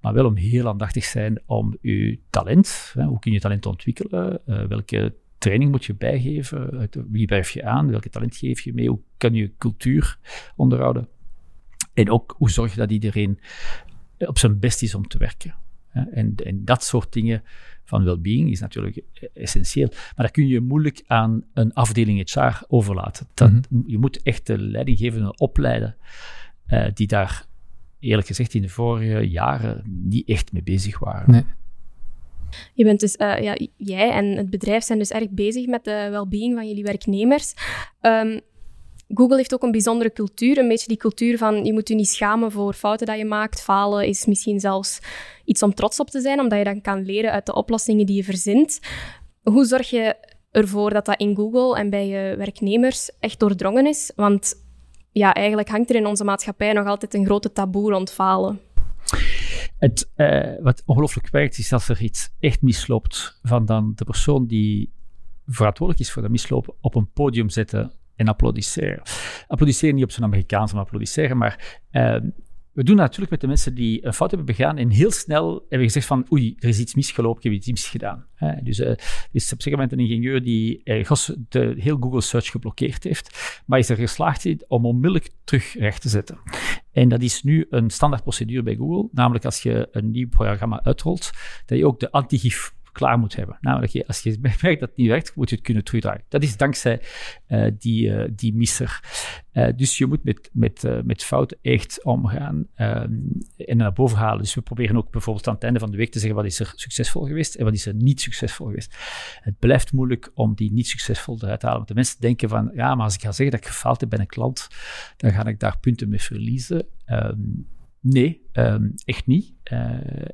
maar wel om heel aandachtig te zijn om je talent, hoe kun je talent ontwikkelen, eh, welke training moet je bijgeven, wie blijf je aan, welke talent geef je mee, hoe kan je cultuur onderhouden. En ook hoe zorg je dat iedereen op zijn best is om te werken. En, en dat soort dingen van well-being is natuurlijk essentieel. Maar dat kun je moeilijk aan een afdeling HR overlaten. Dat, mhm. Je moet echt de leidinggevenden opleiden uh, die daar, eerlijk gezegd, in de vorige jaren niet echt mee bezig waren. Nee. Je bent dus, uh, ja, jij en het bedrijf zijn dus erg bezig met de well-being van jullie werknemers. Um, Google heeft ook een bijzondere cultuur, een beetje die cultuur van je moet je niet schamen voor fouten dat je maakt. Falen is misschien zelfs iets om trots op te zijn, omdat je dan kan leren uit de oplossingen die je verzint. Hoe zorg je ervoor dat dat in Google en bij je werknemers echt doordrongen is? Want ja, eigenlijk hangt er in onze maatschappij nog altijd een grote taboe rond falen. Het, uh, wat ongelooflijk werkt, is als er iets echt misloopt, van dan de persoon die verantwoordelijk is voor dat mislopen op een podium zetten en applaudisseren. Applaudisseren niet op zo'n Amerikaans, maar applaudisseren, maar uh, we doen dat natuurlijk met de mensen die een fout hebben begaan en heel snel hebben gezegd van oei, er is iets misgelopen, ik heb iets misgedaan. Hè? Dus uh, er is op gegeven moment een ingenieur die uh, de heel Google Search geblokkeerd heeft, maar is er geslaagd in om onmiddellijk terug recht te zetten. En dat is nu een standaard procedure bij Google, namelijk als je een nieuw programma uitrolt, dat je ook de antigif klaar moet hebben. Namelijk, als je merkt dat het niet werkt, moet je het kunnen terugdraaien. Dat is dankzij uh, die, uh, die misser. Uh, dus je moet met, met, met fouten echt omgaan ehm, en naar boven halen. Dus we proberen ook bijvoorbeeld aan het einde van de week te zeggen wat is er succesvol geweest en wat is er niet succesvol geweest. Het blijft moeilijk om die niet succesvol eruit te halen. Want de mensen denken van, ja, maar als ik ga zeggen dat ik gefaald heb bij een klant, dan ga ik daar punten mee verliezen. Um, Nee, um, echt niet. Uh,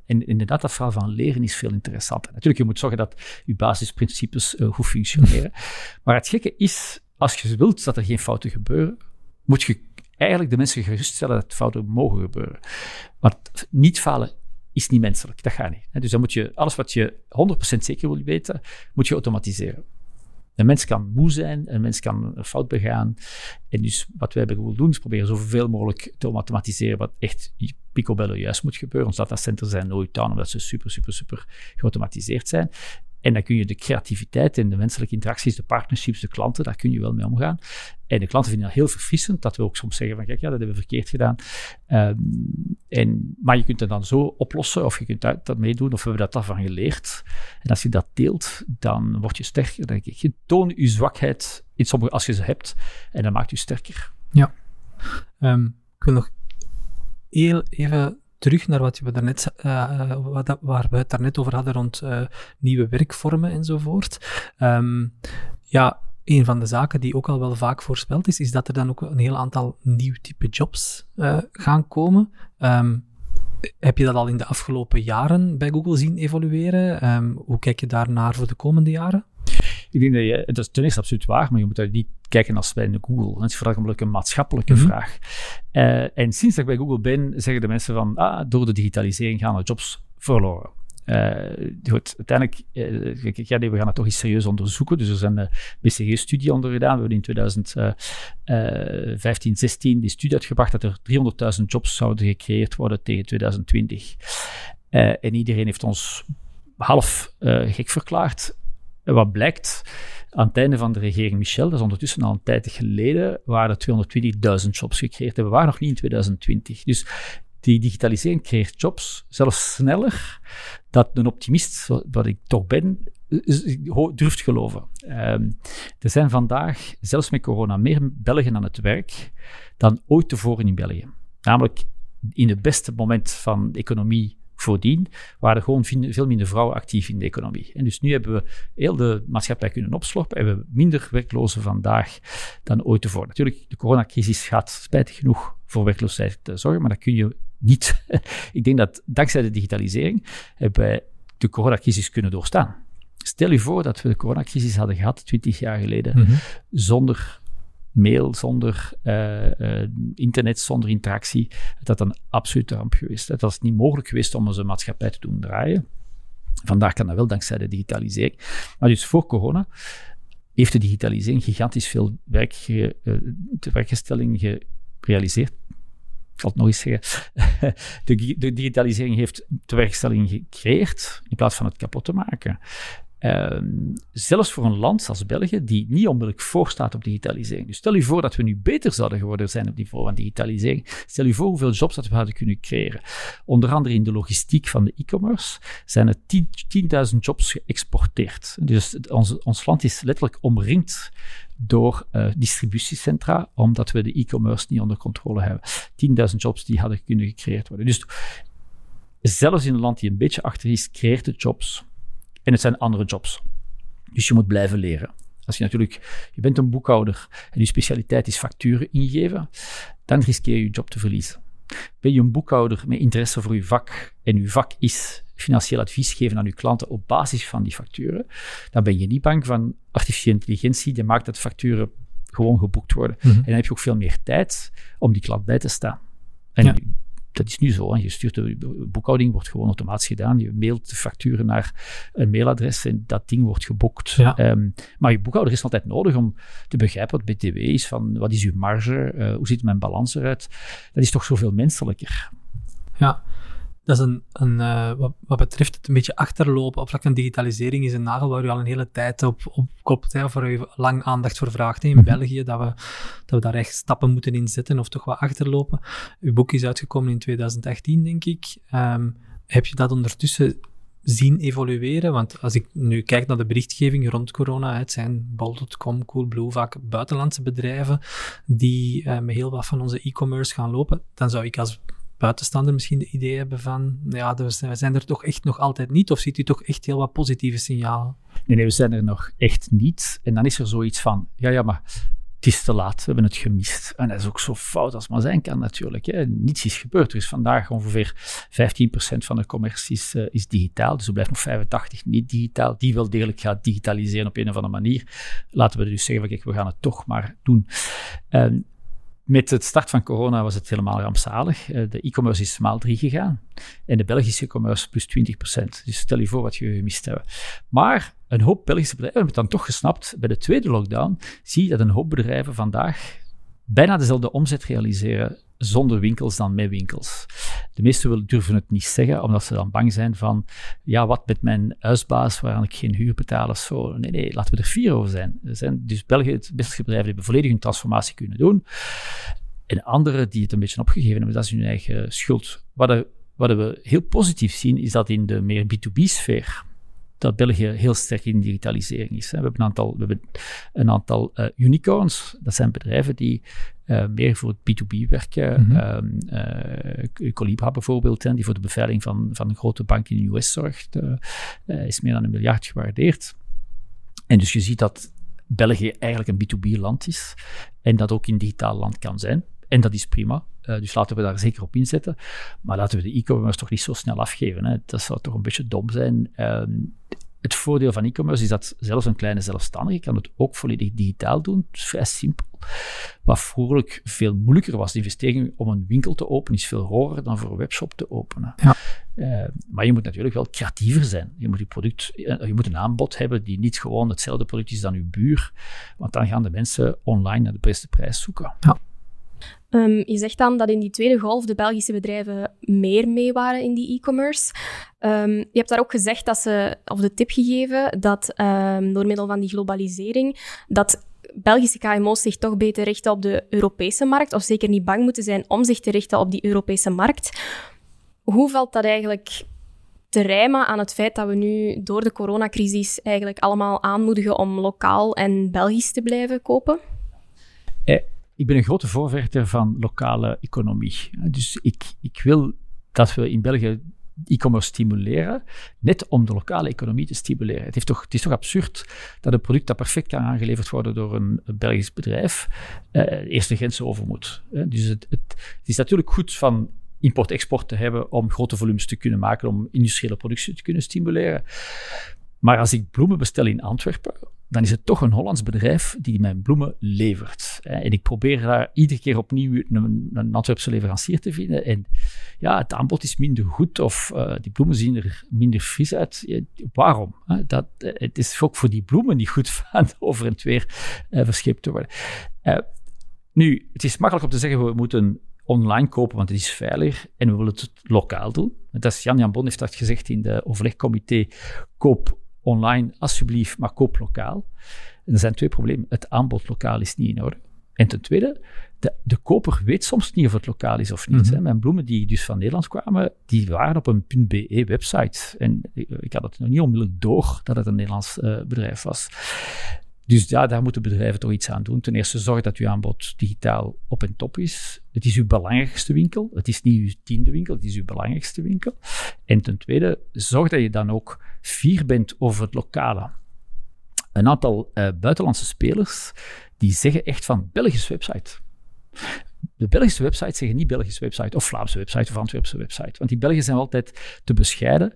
en inderdaad, dat verhaal van leren is veel interessanter. Natuurlijk, je moet zorgen dat je basisprincipes uh, goed functioneren. maar het gekke is, als je wilt dat er geen fouten gebeuren, moet je eigenlijk de mensen geruststellen dat fouten mogen gebeuren. Want niet falen is niet menselijk, dat gaat niet. Dus dan moet je alles wat je 100% zeker wil weten, moet je automatiseren. Een mens kan moe zijn, een mens kan een fout begaan. En dus wat wij bij Google doen, is proberen zoveel mogelijk te automatiseren wat echt picobello juist moet gebeuren. Ons datacenters zijn nooit aan, omdat ze super, super, super geautomatiseerd zijn. En dan kun je de creativiteit en de menselijke interacties, de partnerships, de klanten, daar kun je wel mee omgaan. En de klanten vinden dat heel verfrissend, dat we ook soms zeggen van, kijk, ja, dat hebben we verkeerd gedaan. Um, en, maar je kunt het dan zo oplossen, of je kunt dat, dat meedoen, of we hebben dat daarvan geleerd. En als je dat deelt, dan word je sterker, denk ik. Je toon je zwakheid in sommige, als je ze hebt, en dat maakt je sterker. Ja. Um, ik wil nog heel even terug naar wat we daarnet, uh, wat, waar we het daarnet over hadden rond uh, nieuwe werkvormen enzovoort. Um, ja, een van de zaken die ook al wel vaak voorspeld is, is dat er dan ook een heel aantal nieuw type jobs gaan komen. Um, heb je dat al in de afgelopen jaren bij Google zien evolueren? Um, hoe kijk je daarnaar voor de komende jaren? Ik denk dat je, het is ten eerste absoluut waar, maar je moet daar niet kijken als bij Google. Dat is voornamelijk een maatschappelijke mm -hmm. vraag. Uh, en sinds dat ik bij Google ben, zeggen de mensen van, ah, door de digitalisering gaan de jobs verloren. Uh, goed, uiteindelijk, uh, ja, nee, we gaan het toch eens serieus onderzoeken. Dus er zijn een BCG-studie onder gedaan. We hebben in 2015, 16 die studie uitgebracht dat er 300.000 jobs zouden gecreëerd worden tegen 2020. Uh, en iedereen heeft ons half gek verklaard. Wat blijkt, Aan het einde van de regering Michel, dat is ondertussen al een tijd geleden, waren er 220.000 jobs gecreëerd. En we waren nog niet in 2020. Dus die digitalisering creëert jobs, zelfs sneller dat een optimist, wat ik toch ben, durft geloven. Um, er zijn vandaag, zelfs met corona, meer Belgen aan het werk dan ooit tevoren in België. Namelijk in het beste moment van de economie voordien waren er gewoon veel minder vrouwen actief in de economie. En dus nu hebben we heel de maatschappij kunnen opslorpen en we hebben minder werklozen vandaag dan ooit tevoren. Natuurlijk, de coronacrisis gaat spijtig genoeg voor werkloosheid zorgen, maar dat kun je niet. Ik denk dat dankzij de digitalisering hebben wij de coronacrisis kunnen doorstaan. Stel je voor dat we de coronacrisis hadden gehad, 20 jaar geleden, mhm. zonder mail, zonder uh, uh, internet, zonder interactie, dat een absolute ramp geweest. Het was niet mogelijk geweest om onze maatschappij te doen draaien. Vandaag kan dat wel dankzij de digitalisering. Maar dus voor corona heeft de digitalisering gigantisch veel werk ge, werkgestelling gerealiseerd. Ik zal het nog eens zeggen. de, de digitalisering heeft tewerkstelling gecreëerd in plaats van het kapot te maken. Ehm, zelfs voor een land als België, die niet onmiddellijk voorstaat op digitalisering. Dus stel je voor dat we nu beter zouden geworden zijn op het niveau van digitalisering. Stel je voor hoeveel jobs dat we hadden kunnen creëren. Onder andere in de logistiek van de e-commerce zijn er 10.000 jobs geëxporteerd. Dus ons, ons land is letterlijk omringd door uh, distributiecentra, omdat we de e-commerce niet onder controle hebben. 10.000 jobs die hadden kunnen gecreëerd worden. Dus zelfs in een land die een beetje achter is, creëert het jobs. En het zijn andere jobs. Dus je moet blijven leren. Als je natuurlijk, je bent een boekhouder en je specialiteit is facturen ingeven, dan riskeer je je job te verliezen. Ben je een boekhouder met interesse voor je vak en je vak is financieel advies geven aan je klanten op basis van die facturen, dan ben je niet bang van artificiële intelligentie die maakt dat facturen gewoon geboekt worden. Mhm. En dan heb je ook veel meer tijd om die klant bij te staan. En dat is nu zo. Je stuurt de boekhouding, wordt gewoon automatisch gedaan. Je mailt de facturen naar een mailadres en dat ding wordt geboekt. Ehm, maar je boekhouder is altijd nodig om te begrijpen wat BTW is, van wat is uw marge, uh, hoe ziet mijn balans eruit. Dat is toch zoveel menselijker. Ja, dat is een, een uh, wat, wat, betreft het een beetje achterlopen op vlak van digitalisering is een nagel waar u al een hele tijd op, op klopt, hè, waar u lang aandacht voor vraagt in mhm. België, dat we, dat we daar echt stappen moeten in zetten of toch wat achterlopen. Uw boek is uitgekomen in 2018, denk ik. Um, heb je dat ondertussen zien evolueren? Want als ik nu kijk naar de berichtgeving rond corona, het zijn bol.com, Coolblue, vaak buitenlandse bedrijven die uh, met heel wat van onze e-commerce gaan lopen, dan zou ik als buitenstaander misschien de idee hebben van, ja, we zijn er toch echt nog altijd niet, of ziet u toch echt heel wat positieve signalen? Nee, nee, we zijn er nog echt niet. En dan is er zoiets van, ja, ja, maar het is te laat, we hebben het gemist. En dat is ook zo fout als maar zijn kan natuurlijk. Hè. Niets is gebeurd. Er is vandaag ongeveer 15% van de commercie is, uh, is, digitaal, dus er blijft nog 85% niet digitaal. Die wel degelijk gaat digitaliseren op een of andere manier. Laten we dus zeggen, kijk, we gaan het toch maar doen. Um, met het start van corona was het helemaal rampzalig. Eh, de e-commerce is maal 3 gegaan en de Belgische e-commerce plus 20%. Dus stel je voor wat je gemist hebben. Maar een hoop Belgische bedrijven hebben het dan toch gesnapt. Bij de tweede lockdown zie je dat een hoop bedrijven vandaag bijna dezelfde omzet realiseren zonder winkels dan met winkels. De meesten durven het niet zeggen, omdat ze dan bang zijn van, ja, wat met mijn huisbaas, waaraan ik geen huur betaal of zo. Nee, nee, laten we er vier over zijn. Er zijn dus België, het beste bedrijven, hebben volledig hun transformatie kunnen doen. En anderen die het een beetje opgegeven hebben, dat is hun eigen schuld. Wat, wat we heel positief zien, is dat in de meer B2B-sfeer, dat België heel sterk in digitalisering is. We hebben een aantal, we hebben een aantal uh, unicorns. Dat zijn bedrijven die uh, meer voor het B2B werken. Mm -hmm. uh, Colibra bijvoorbeeld, hè, die voor de beveiliging van, van een grote bank in de US zorgt, is meer dan een miljard gewaardeerd. En dus je ziet dat België eigenlijk een B2B-land is en dat ook een digitaal land kan zijn. En dat is prima. Uh, dus laten we daar zeker op inzetten. Maar laten we de e-commerce toch niet zo snel afgeven. Hè. Dat zou toch een beetje dom zijn. Uh, het voordeel van e-commerce is dat zelfs een kleine zelfstandige kan het ook volledig digitaal doen. Het is vrij simpel. Wat vroeger veel moeilijker was. De investering om een winkel te openen is veel hoger dan voor een webshop te openen. Ja. Uh, maar je moet natuurlijk wel creatiever zijn. Je moet, je, product, je moet een aanbod hebben die niet gewoon hetzelfde product is dan je buur. Want dan gaan de mensen online naar de beste prijs zoeken. Ja. Um, je zegt dan dat in die tweede golf de Belgische bedrijven meer mee waren in die e-commerce. Um, je hebt daar ook gezegd dat ze, of de tip gegeven, dat um, door middel van die globalisering, dat Belgische KMO's zich toch beter richten op de Europese markt, of zeker niet bang moeten zijn om zich te richten op die Europese markt. Hoe valt dat eigenlijk te rijmen aan het feit dat we nu door de coronacrisis eigenlijk allemaal aanmoedigen om lokaal en Belgisch te blijven kopen? Eh, ik ben een grote voorvechter van lokale economie. Dus ik, ik wil dat we in België e-commerce stimuleren, net om de lokale economie te stimuleren. Het, toch, het is toch absurd dat een product dat perfect kan aangeleverd worden door een, Belgisch bedrijf, eh, eerst de grenzen over moet. Dus het, het, het is natuurlijk goed van import-export te hebben om grote volumes te kunnen maken, om industriële productie te kunnen stimuleren. Maar als ik bloemen bestel in Antwerpen, dan is het toch een Hollands bedrijf die mijn bloemen levert. En ik probeer daar iedere keer opnieuw een, een Antwerpse leverancier te vinden. En ja, het aanbod is minder goed of uh, die bloemen zien er minder fris uit. waarom? Dat, het is ook voor die bloemen niet goed van over en weer uh, verscheept te worden. Nu, het is makkelijk om te zeggen, we moeten online kopen, want het is veiliger en we willen het lokaal doen. Dat is Jan Jan Bon heeft dat gezegd in de overlegcomité. Koop online alsjeblieft, maar koop lokaal. En er zijn twee problemen. Het aanbod lokaal is niet in orde. En ten tweede, de, de koper weet soms niet of het lokaal is of niet. Mm Mijn bloemen die dus van Nederland kwamen, die waren op een .be website. En ik, had het nog niet onmiddellijk door dat het een Nederlands uh, bedrijf was. Dus ja, daar moeten bedrijven toch iets aan doen. Ten eerste, zorg dat uw aanbod digitaal op en top is. Het is uw belangrijkste winkel. Het is niet uw tiende winkel, het is uw belangrijkste winkel. En ten tweede, zorg dat je dan ook fier bent over het lokale. Een aantal uh, buitenlandse spelers die zeggen echt van Belgische website. De Belgische websites zeggen niet Belgische website of Vlaamse website of Antwerpse website. Want die Belgen zijn altijd te bescheiden.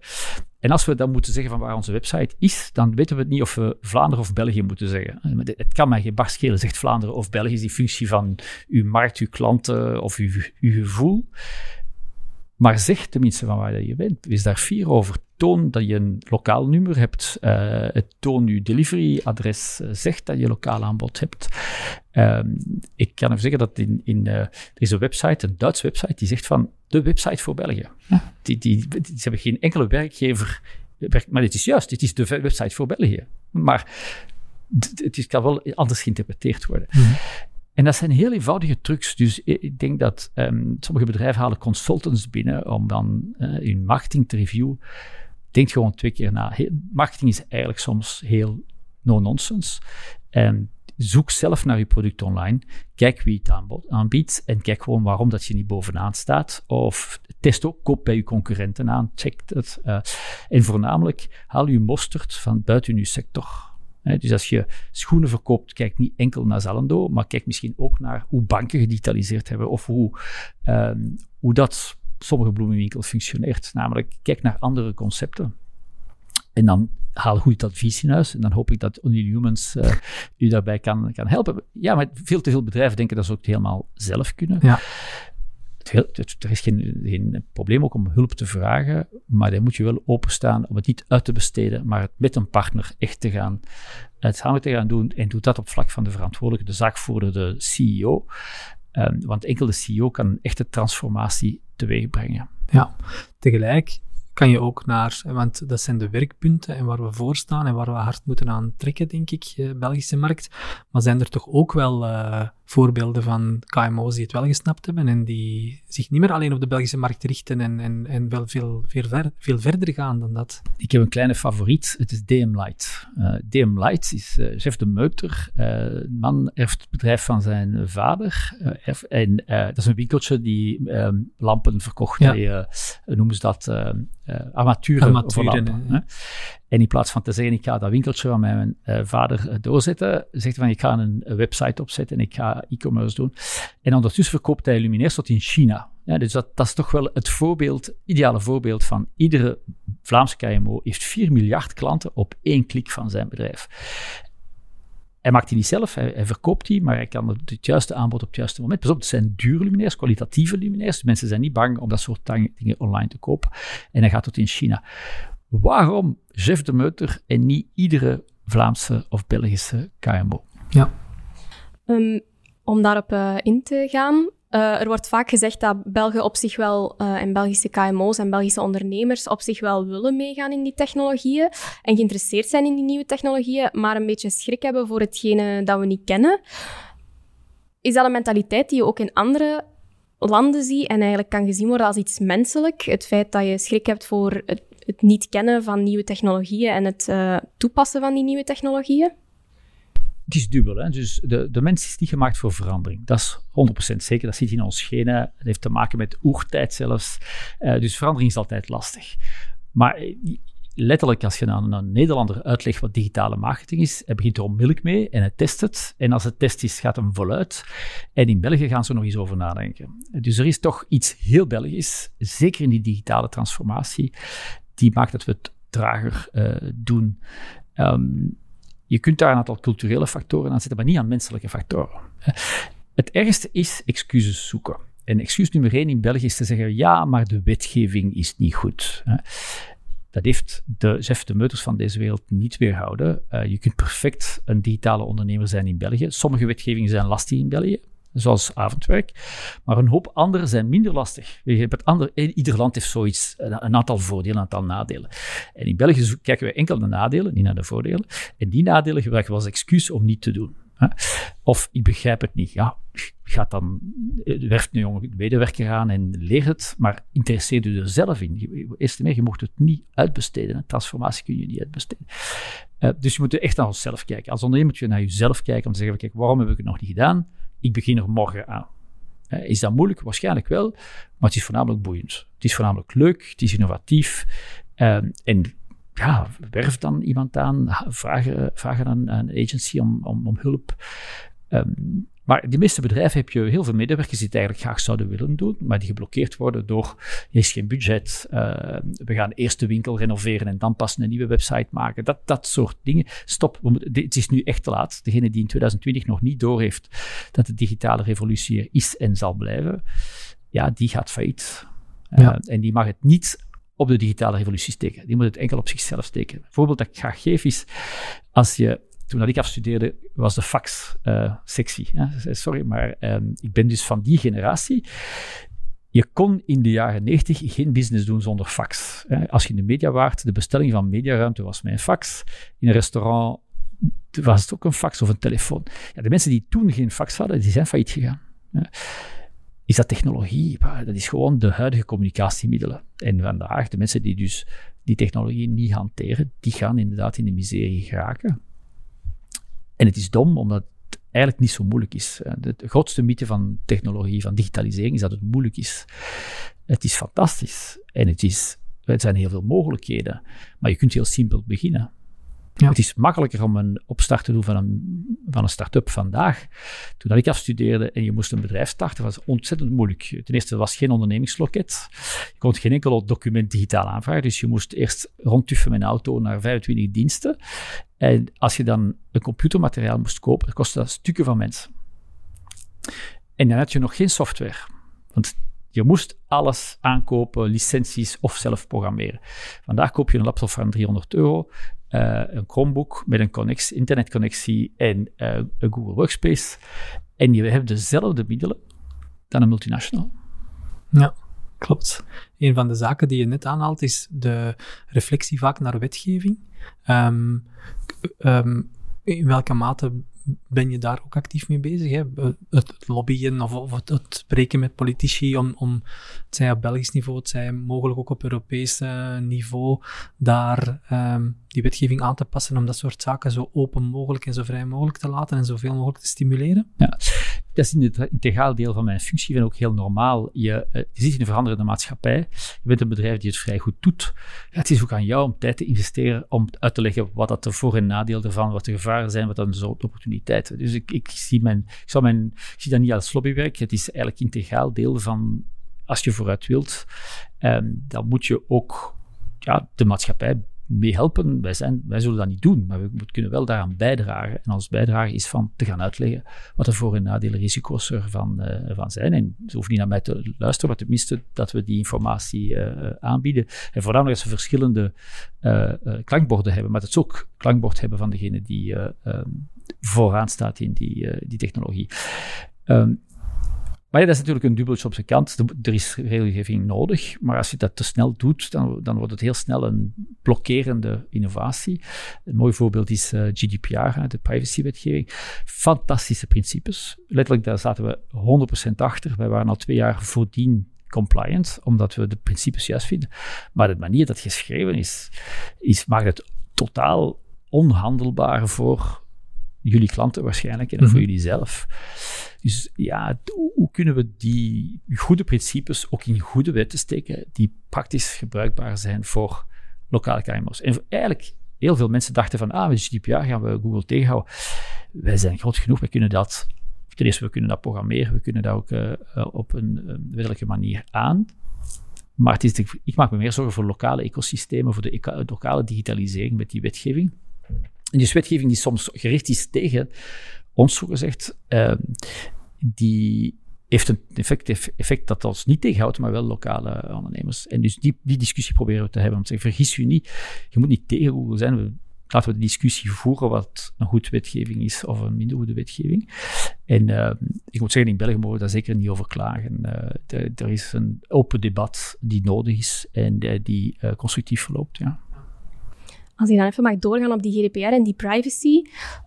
En als we dan moeten zeggen van waar onze website is, dan weten we het niet of we Vlaanderen of België moeten zeggen. Het kan mij geen bar schelen, zegt Vlaanderen of België, is die functie van uw markt, uw klanten of uw, uw gevoel. Maar zeg tenminste van waar je bent. Wees daar fier over. Toon dat je een lokaal nummer hebt. Uh, toon je deliveryadres. Uh, zeg dat je lokaal aanbod hebt. Uh, ik kan even zeggen dat in, in uh, er is een website, een Duitse website, die zegt van de website voor België. Die, die, die, ze hebben geen enkele werkgever. Maar het is juist, dit is de website voor België. Maar het kan wel anders geïnterpreteerd worden. Mm en dat zijn heel eenvoudige trucs. Dus ik denk dat um, sommige bedrijven halen consultants binnen om dan uh, hun marketing te reviewen. Denk gewoon twee keer na. marketing is eigenlijk soms heel no-nonsense. Um, zoek zelf naar je product online. Kijk wie het aanbiedt en kijk gewoon waarom dat je niet bovenaan staat. Of test ook, koop bij je concurrenten aan, check het. Uh, en voornamelijk, haal je mosterd van buiten je sector dus als je schoenen verkoopt, kijk niet enkel naar Zalando, maar kijk misschien ook naar hoe banken gedigitaliseerd hebben of hoe, ehm, hoe dat sommige bloemenwinkels functioneert. Namelijk, kijk naar andere concepten. En dan haal goed advies in huis. En dan hoop ik dat Unihumans uh, u daarbij kan, kan helpen. Ja, maar veel te veel bedrijven denken dat ze ook helemaal zelf kunnen. Ja er is geen, probleem ook om hulp te vragen, maar dan moet je wel openstaan om het niet uit te besteden, maar het met een partner echt te gaan, het samen te gaan doen. En doe dat op vlak van de verantwoordelijke, de zaakvoerder, de CEO. Um, want enkel de CEO kan een echte transformatie teweeg brengen. Ja, tegelijk kan je ook naar, want dat zijn de werkpunten en waar we voor staan en waar we hard moeten aan trekken, denk ik, de eh, Belgische markt. Maar zijn er toch ook wel uh, voorbeelden van KMO's die het wel gesnapt hebben en die zich niet meer alleen op de Belgische markt richten en, en, en wel veel, veel, ver, veel verder gaan dan dat. Ik heb een kleine favoriet, het is DM Light. Uh, eh, DM Light is uh, chef de Meuter. Uh, man erft het bedrijf van zijn vader. Erf, en dat is een winkeltje die um, lampen verkocht. Ja. Die, noemen ze dat? armaturen, armaturen lampen, en in plaats van te zeggen, ik ga dat winkeltje van mijn uh, vader uh, doorzetten, zegt hij van, ik ga een, website opzetten en ik ga e-commerce doen. En ondertussen verkoopt hij luminairs tot in China. Ja, dus dat, dat is toch wel het voorbeeld, ideale voorbeeld van iedere Vlaamse KMO heeft 4 miljard klanten op één klik van zijn bedrijf. Hij maakt die niet zelf, hij, verkoopt die, maar hij kan het juiste aanbod op het juiste moment. Pas op, het zijn dure luminairs, kwalitatieve luminairs. mensen zijn niet bang om dat soort dingen online te kopen. En hij gaat tot in China. Waarom Jeff de Meuter en niet iedere Vlaamse of Belgische KMO? Ja. Um, om daarop in te gaan, er wordt vaak gezegd dat Belgen op zich wel, en Belgische KMO's en Belgische ondernemers op zich wel willen meegaan in die technologieën en geïnteresseerd zijn in die nieuwe technologieën, maar een beetje schrik hebben voor hetgene dat we niet kennen. Is dat een mentaliteit die je ook in andere landen ziet en eigenlijk kan gezien worden als iets menselijk? Het feit dat je schrik hebt voor het, het niet kennen van nieuwe technologieën en het uh, toepassen van die nieuwe technologieën? Het is dubbel. Hè? Dus de, de mens is niet gemaakt voor verandering. Dat is 100% zeker. Dat zit in ons genen. Het heeft te maken met oertijd zelfs. Uh, dus verandering is altijd lastig. Maar letterlijk, als je aan een Nederlander uitlegt wat digitale marketing is, hij begint er onmiddellijk mee en hij test het. En als het test is, gaat hem voluit. En in België gaan ze nog eens over nadenken. Dus er is toch iets heel Belgisch, zeker in die digitale transformatie, die maakt dat we het trager uh, doen. Um, je kunt daar een aantal culturele factoren aan zetten, maar niet aan menselijke factoren. Het ergste is excuses zoeken. En excuus nummer één in België is te zeggen: ja, maar de wetgeving is niet goed. Dat heeft de Jeff de Meuters van deze wereld niet weerhouden. Uh, je kunt perfect een digitale ondernemer zijn in België. Sommige wetgevingen zijn lastig in België, zoals avondwerk. Maar een hoop andere zijn minder lastig. Het andere, ieder land heeft zoiets, een aantal voordelen, een aantal nadelen. En in België kijken we enkel naar de nadelen, niet naar de voordelen. En die nadelen gebruiken we als excuus om niet te doen. Of ik begrijp het niet. Ja, gaat dan, eh, werft een jonge medewerker aan en leert het, maar interesseer je er zelf in. Eerst meer, je mocht het niet uitbesteden. Transformatie kun je niet uitbesteden. Uh, dus je moet echt naar onszelf kijken. Als ondernemer moet je naar jezelf kijken om te zeggen, kijk, waarom heb ik het nog niet gedaan? Ik begin er morgen aan. Is dat moeilijk? Waarschijnlijk wel, maar het is voornamelijk boeiend. Het is voornamelijk leuk, het is innovatief. en ja, werf dan iemand aan, vragen, vragen aan een agency om, om, om hulp. Um, maar die meeste bedrijven heb je heel veel medewerkers die het eigenlijk graag zouden willen doen, maar die geblokkeerd worden door er is geen budget, uh, we gaan eerst de winkel renoveren en dan pas een nieuwe website maken. Dat, dat soort dingen. Stop, moeten, het is nu echt te laat. Degene die in 2020 nog niet doorheeft dat de digitale revolutie er is en zal blijven, ja, die gaat failliet. Ja. Uh, en die mag het niet op de digitale revolutie steken. Die moet het enkel op zichzelf steken. Een voorbeeld dat ik graag geef is, als je, toen ik afstudeerde, was de fax uh, sexy. Sorry, maar um, ik ben dus van die generatie. Je kon in de jaren 90 geen business doen zonder fax. Als je in de media waart, de bestelling van mediaruimte was mijn fax. In een restaurant was het ook een fax of een telefoon. Ja, de mensen die toen geen fax hadden, die zijn failliet gegaan is dat technologie. Dat is gewoon de huidige communicatiemiddelen. En vandaag, de mensen die dus die technologie niet hanteren, die gaan inderdaad in de miserie geraken. En het is dom, omdat het eigenlijk niet zo moeilijk is. De, grootste mythe van technologie, van digitalisering, is dat het moeilijk is. Het is fantastisch. En het is, er zijn heel veel mogelijkheden. Maar je kunt heel simpel beginnen. Ja. Het is makkelijker om een opstart te doen van een, van een start-up vandaag. Toen ik afstudeerde en je moest een bedrijf starten, was het ontzettend moeilijk. Ten eerste, er was geen ondernemingsloket. Je kon geen enkel document digitaal aanvragen, dus je moest eerst rondtuffen met een auto naar 25 diensten. En als je dan een computermateriaal moest kopen, kostte dat stukken van mensen. En dan had je nog geen software. Want je moest alles aankopen, licenties of zelf programmeren. Vandaag koop je een laptop van 300 euro uh, een Chromebook met een connectie, internetconnectie en uh, een Google Workspace. En je hebt dezelfde middelen dan een multinational. Ja, klopt. Een van de zaken die je net aanhaalt is de reflectie vaak naar wetgeving. Um, um, in welke mate ben je daar ook actief mee bezig? Hè? Het, lobbyen of, of het, spreken met politici om, om, het zij op Belgisch niveau, het zij mogelijk ook op Europees niveau, daar um, die wetgeving aan te passen om dat soort zaken zo open mogelijk en zo vrij mogelijk te laten en zoveel mogelijk te stimuleren? Ja, dat is integraal deel van mijn functie en ook heel normaal. Je, uh, je zit in een veranderende maatschappij. Je bent een bedrijf die het vrij goed doet. Het is ook aan jou om tijd te investeren om uit te leggen wat dat de voor- en nadeel ervan, wat de gevaren zijn, wat dan de opportuniteiten. Dus ik, ik, zie mijn, ik, zou mijn, ik zie dat niet als lobbywerk. Het is eigenlijk integraal deel van als je vooruit wilt, um, dan moet je ook ja, de maatschappij meehelpen. Wij, zijn, wij zullen dat niet doen, maar we kunnen wel daaraan bijdragen. En ons bijdrage is van te gaan uitleggen wat de voor- en nadelen, risico's ervan uh, van zijn. En ze hoeven niet naar mij te luisteren, maar tenminste dat we die informatie uh, aanbieden. En voornamelijk als we verschillende klankborden hebben, maar dat ze ook klankbord hebben van degene die vooraan staat in die, die technologie. Ehm, maar ja, dat is natuurlijk een dubbeltje op zijn kant. Er is regelgeving nodig, maar als je dat te snel doet, dan, dan wordt het heel snel een blokkerende innovatie. Een mooi voorbeeld is uh, GDPR, de privacywetgeving. Fantastische principes. Letterlijk, daar zaten we 100% achter. Wij waren al twee jaar voordien compliant, omdat we de principes juist vinden. Maar de manier dat geschreven is, is maakt het totaal onhandelbaar voor jullie klanten waarschijnlijk en voor mhm. jullie zelf. Dus ja, hoe kunnen we die goede principes ook in goede wetten steken die praktisch gebruikbaar zijn voor lokale KMO's? En eigenlijk, heel veel mensen dachten van, ah, met GDPR gaan we Google tegenhouden. Wij zijn groot genoeg, we kunnen dat, ten eerste, we kunnen dat programmeren, we kunnen dat ook uh, op een uh, wettelijke manier aan. Maar het is ik maak me meer zorgen voor lokale ecosystemen, voor de lokale digitalisering met die wetgeving. En wetgeving die soms gericht is tegen ons, zo gezegd, uh, die heeft een effect, effect dat ons niet tegenhoudt, maar wel lokale ondernemers. En dus die, die discussie proberen we te hebben. Om te zeggen, vergis je niet, je moet niet tegen Google zijn. We, laten we de discussie voeren wat een goed wetgeving is of een minder goede wetgeving. En uh, ik moet zeggen, in België mogen we daar zeker niet over klagen. Uh, er is een open debat die nodig is en uh, die constructief verloopt. Ja. Als je dan even mag doorgaan op die GDPR en die privacy.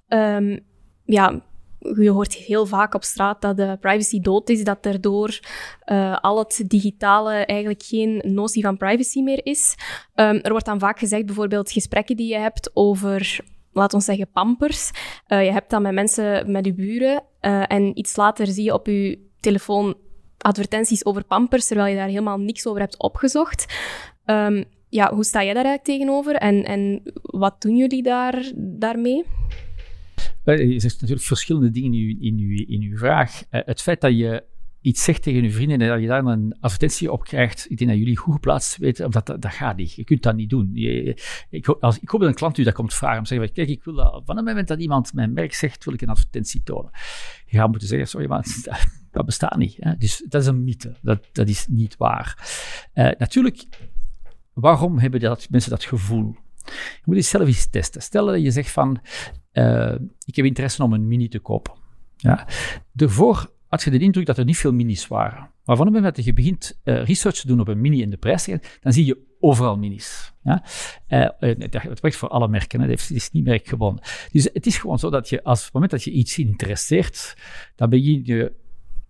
Um, ja, je hoort heel vaak op straat dat de privacy dood is, dat daardoor uh, al het digitale eigenlijk geen notie van privacy meer is. Um, er wordt dan vaak gezegd, bijvoorbeeld gesprekken die je hebt over, laten we zeggen, pampers. Uh, je hebt dat met mensen, met je buren, uh, en iets later zie je op je telefoon advertenties over pampers, terwijl je daar helemaal niks over hebt opgezocht. Um, ja, hoe sta jij daar eigenlijk tegenover en, en wat doen jullie daar, daarmee? Je zegt natuurlijk verschillende dingen in uw, in uw, in uw vraag. Eh, het feit dat je iets zegt tegen je vrienden en dat je daar een advertentie op krijgt, ik denk dat jullie goed geplaatst weten, dat, dat, dat gaat niet. Je kunt dat niet doen. Je, ik, als, ik hoop dat een klant u dat komt vragen, om te zeggen, kijk, ik wil dat, van het moment dat iemand mijn merk zegt, wil ik een advertentie tonen. Je gaat moeten zeggen, sorry, maar dat, bestaat niet. Dus dat is een mythe. Dat, dat is niet waar. Uh, natuurlijk, waarom hebben dat, mensen dat gevoel? Je moet het zelf eens testen. Stel dat je zegt van, uh, ik heb interesse om een mini te kopen. Ja. Daarvoor had je de indruk dat er niet veel minis waren. Maar van het moment dat je begint uh, research te doen op een mini en de prijs, dan zie je overal minis. Ja? Uh, dat werkt voor alle merken, hè. het is niet merkgebonden. Dus het is gewoon zo dat je, als op het moment dat je iets interesseert, dan begin je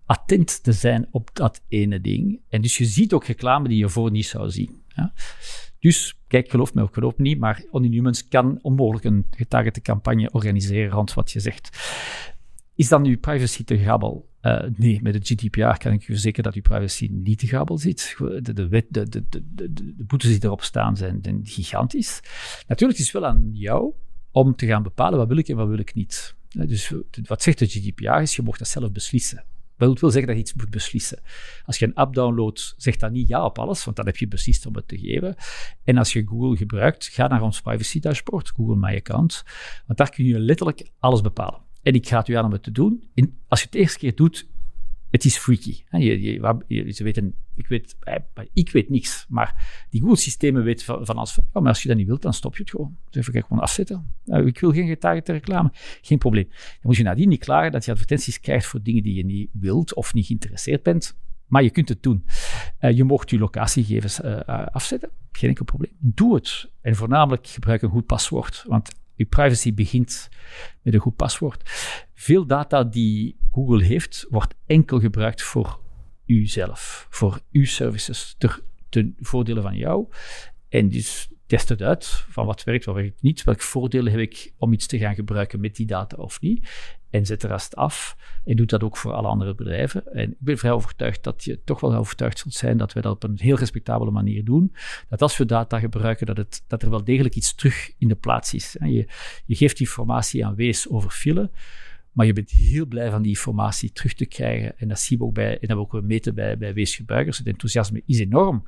attent te zijn op dat ene ding. En dus je ziet ook reclame die je voor niet zou zien. Ja? Dus kijk, geloof mij of geloof niet, maar Only kan onmogelijk een getargete campagne organiseren rond wat je zegt. Is dan uw privacy te grabbel? Uh, nee, met het GDPR kan ik u verzekeren dat uw privacy niet te grabbel zit. De, de, wet, de, de, de, de, boetes die erop staan zijn, gigantisch. Natuurlijk is het wel aan jou om te gaan bepalen wat wil ik en wat wil ik niet. Dus wat zegt de GDPR is, je mag dat zelf beslissen. Dat wil zeggen dat je iets moet beslissen. Als je een app downloadt, zeg dan niet ja op alles, want dan heb je beslist om het te geven. En als je Google gebruikt, ga naar ons privacy dashboard, Google My Account, want daar kun je letterlijk alles bepalen. En ik ga het u aan om het te doen. als je het de eerste keer doet, het is freaky. Je, je, ze weten, ik weet, eh, ik weet niks, maar die Google-systemen weten van, van als, oh, maar als je dat niet wilt, dan stop je het gewoon. Dus even gewoon afzetten. ik wil geen getargete reclame. Geen probleem. Dan moet je nadien niet klagen dat je advertenties krijgt voor dingen die je niet wilt of niet geïnteresseerd bent. Maar je kunt het doen. Uh, je mocht je locatiegegevens afzetten. Geen enkel probleem. Doe het. En voornamelijk gebruik een goed paswoord. Want je privacy begint met een goed paswoord. Veel data die Google heeft, wordt enkel gebruikt voor uzelf, voor uw services, ter, ten voordele van jou. En dus test het uit van wat werkt, wat werkt niet. Welke voordelen heb ik om iets te gaan gebruiken met die data of niet? En zet de rest af. En doet dat ook voor alle andere bedrijven. En ik ben vrij overtuigd dat je toch wel overtuigd zult zijn dat we dat op een heel respectabele manier doen. Dat als we data gebruiken, dat, het, dat er wel degelijk iets terug in de plaats is. Je, je geeft informatie aan Wees over file. Maar je bent heel blij van die informatie terug te krijgen. En dat zien we ook bij, en dat we ook meten bij, bij weesgebruikers. Het enthousiasme is enorm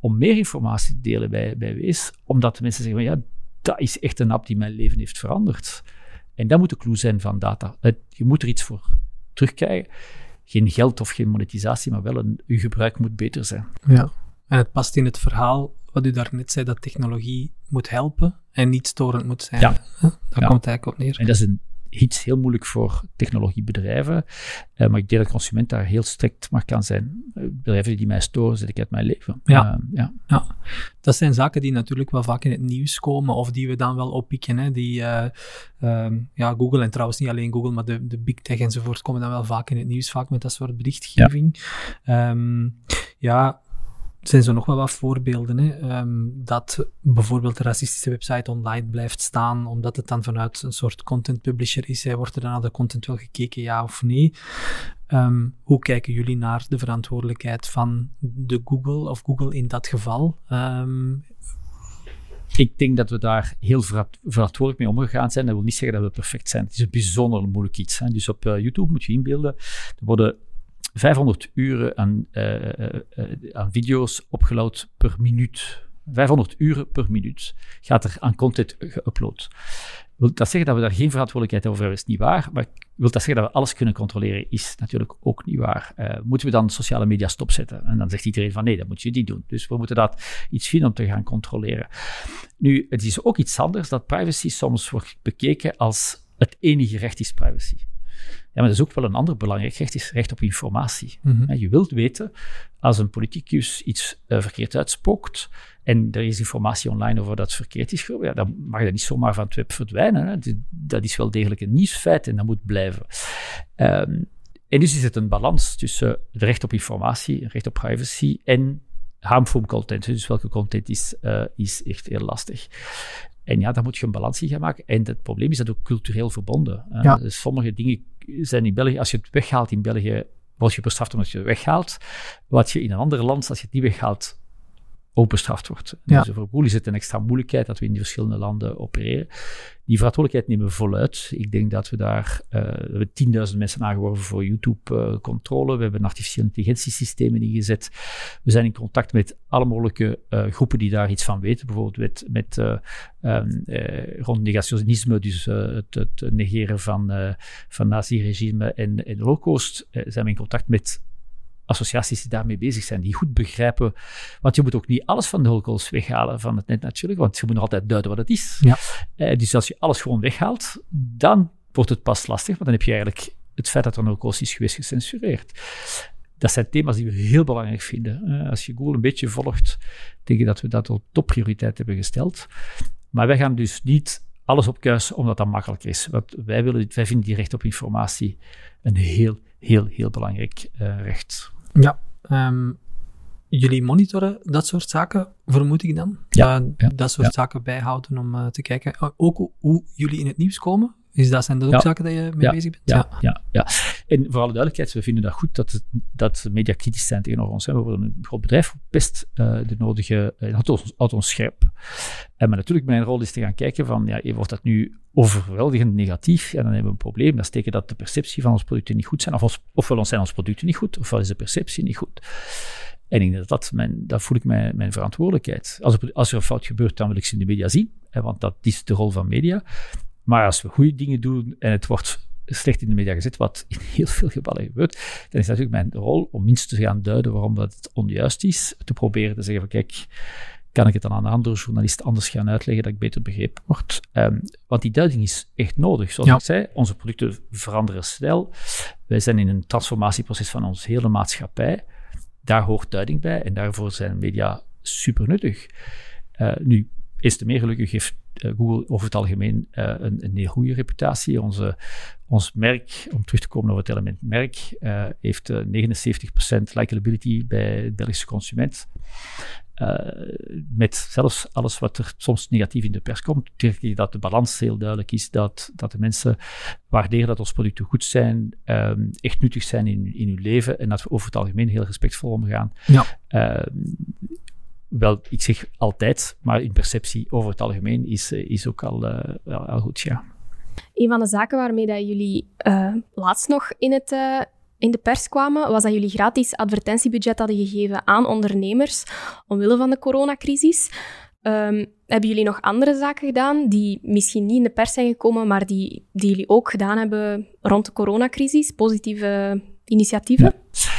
om meer informatie te delen bij, bij Wees, omdat de mensen zeggen van ja, dat is echt een app die mijn leven heeft veranderd. En dat moet de clue zijn van data. Je moet er iets voor terugkrijgen. Geen geld of geen monetisatie, maar wel een, uw gebruik moet beter zijn. Ja, en het past in het verhaal wat u daarnet zei, dat technologie moet helpen en niet storend moet zijn. Ja. Daar komt het eigenlijk op neer. En dat is een iets heel moeilijk voor technologiebedrijven. Uh, maar ik denk dat consument daar heel strikt maar kan zijn. Uh, bedrijven die mij storen, zet ik uit mijn leven. Ja. ja. ja. Dat zijn zaken die natuurlijk wel vaak in het nieuws komen, of die we dan wel oppikken. Hè. Die, um, ja, Google en trouwens niet alleen Google, maar de, de big tech enzovoort komen dan wel vaak in het nieuws, vaak met dat soort berichtgeving. Ja, um, ja zijn zo nog wel wat voorbeelden. Hè? Ehm, dat bijvoorbeeld de racistische website online blijft staan, omdat het dan vanuit een soort content publisher is. Hè? Wordt er dan naar de content wel gekeken, ja of nee? Ehm, hoe kijken jullie naar de verantwoordelijkheid van de Google, of Google in dat geval? Um, ik denk dat we daar heel verantwoordelijk mee omgegaan zijn. Dat wil niet zeggen dat we perfect zijn. Het is een bijzonder moeilijk iets. Hè. Dus op uh, YouTube moet je inbeelden, er worden 500 uren aan, uh, uh, aan video's opgeload per minuut. 500 uren per minuut gaat er aan content geüpload. Wil dat zeggen dat we daar geen verantwoordelijkheid over hebben? is niet waar. Maar wil dat zeggen dat we alles kunnen controleren? Is natuurlijk ook niet waar. Moeten we dan sociale media stopzetten? En dan zegt iedereen van nee, dat moet je niet doen. Dus we moeten dat iets vinden om te gaan controleren. Nu, het is ook iets anders dat privacy soms wordt bekeken als het enige recht is privacy. Ja, maar dat is ook wel een ander belangrijk recht, is recht op informatie. Mhm. Je wilt weten, als een politicus iets uh, verkeerd uitspookt en er is informatie online over dat het verkeerd is, ja, dan mag dat niet zomaar van het web verdwijnen. Hè. Dat is wel degelijk een nieuwsfeit en dat moet blijven. Um, en dus is het een balans tussen het recht op informatie, het recht op privacy en harmful content. Dus welke content is, uh, is echt heel lastig. En ja, daar moet je een balans in gaan maken. En het probleem is dat ook cultureel verbonden. Ja. Dus sommige dingen zijn in België, als je het weghaalt in België, word je bestraft omdat je het weghaalt. Wat je in een ander land, als je het niet weghaalt, ook bestraft wordt. Ja. Dus voor Boel is het een extra moeilijkheid dat we in die verschillende landen opereren. Die verantwoordelijkheid nemen we voluit. Ik denk dat we daar, uh, we hebben 10.000 mensen aangeworven voor YouTube-controle. we hebben artificiële intelligentiesystemen ingezet. We zijn in contact met alle mogelijke uh, groepen die daar iets van weten. Bijvoorbeeld met, met uh, um, rond negationisme, dus het, het, negeren van, van nazi-regime en, en holocaust. zijn we in contact met associaties die daarmee bezig zijn, die goed begrijpen. Want je moet ook niet alles van de holocaust weghalen van het net natuurlijk, want je moet nog altijd duiden wat het is. Ja. Eh, dus als je alles gewoon weghaalt, dan wordt het pas lastig, want dan heb je eigenlijk het feit dat er een holocaust is geweest gecensureerd. Dat zijn thema's die we heel belangrijk vinden. Uh, als je Google een beetje volgt, denk ik dat we dat op topprioriteit hebben gesteld. Maar wij gaan dus niet alles opkuisen omdat dat makkelijk is. Want wij, willen, wij vinden die recht op informatie een heel, heel, heel belangrijk uh, recht. Ja, um, jullie monitoren dat soort zaken, vermoed ik dan? Ja. Dat soort zaken bijhouden om uh, te kijken. Ook hoe jullie in het nieuws komen? Is dat, zijn dat ook zaken dat je mee bezig bent? Ja, ja, ja, En voor alle duidelijkheid, we vinden dat goed dat, het, dat media kritisch zijn tegenover ons. We worden een groot bedrijf, best uh, de nodige, uh, houdt, ons, houdt ons scherp. En maar natuurlijk, mijn rol is te gaan kijken van, ja, wordt dat nu overweldigend negatief? Ja, dan hebben we een probleem. Dat is dat de perceptie van ons producten niet goed zijn. Of ons, ofwel zijn onze producten niet goed, ofwel is de perceptie niet goed. En ik denk dat, dat, mijn, dat voel ik mijn, mijn verantwoordelijkheid. Als er, als er een fout gebeurt, dan wil ik ze in de media zien. Hè, want dat is de rol van media. Maar als we goede dingen doen en het wordt slecht in de media gezet, wat in heel veel gevallen gebeurt, dan is natuurlijk mijn rol om minstens te gaan duiden waarom dat het onjuist is. Te proberen te zeggen van kijk, kan ik het dan aan een andere journalist anders gaan uitleggen dat ik beter begrepen word. Um, want die duiding is echt nodig. Zoals ik zei, onze producten veranderen snel. Wij zijn in een transformatieproces van onze hele maatschappij. Daar hoort duiding bij en daarvoor zijn media super nuttig. Uh, nu, is te meer gelukkig heeft eh, Google over het algemeen uh, een, een heel goede reputatie. Onze, ons merk, om terug te komen op het element merk, uh, heeft 79% likability bij de Belgische consument. met zelfs alles wat er soms negatief in de pers komt, denk ik dat de balans heel duidelijk is. Dat, dat de mensen waarderen dat onze producten goed zijn, um, echt nuttig zijn in, in hun leven en dat we over het algemeen heel respectvol omgaan. Ja. Wel, ik zeg altijd, maar in perceptie over het algemeen is, eh, is ook al, uh, al goed, ja. Een van de zaken waarmee dat jullie uh, laatst nog in, het, uh, in de pers kwamen, was dat jullie gratis advertentiebudget hadden gegeven aan ondernemers omwille van de coronacrisis. Um, hebben jullie nog andere zaken gedaan die misschien niet in de pers zijn gekomen, maar die, die jullie ook gedaan hebben rond de coronacrisis? Positieve initiatieven? Ja.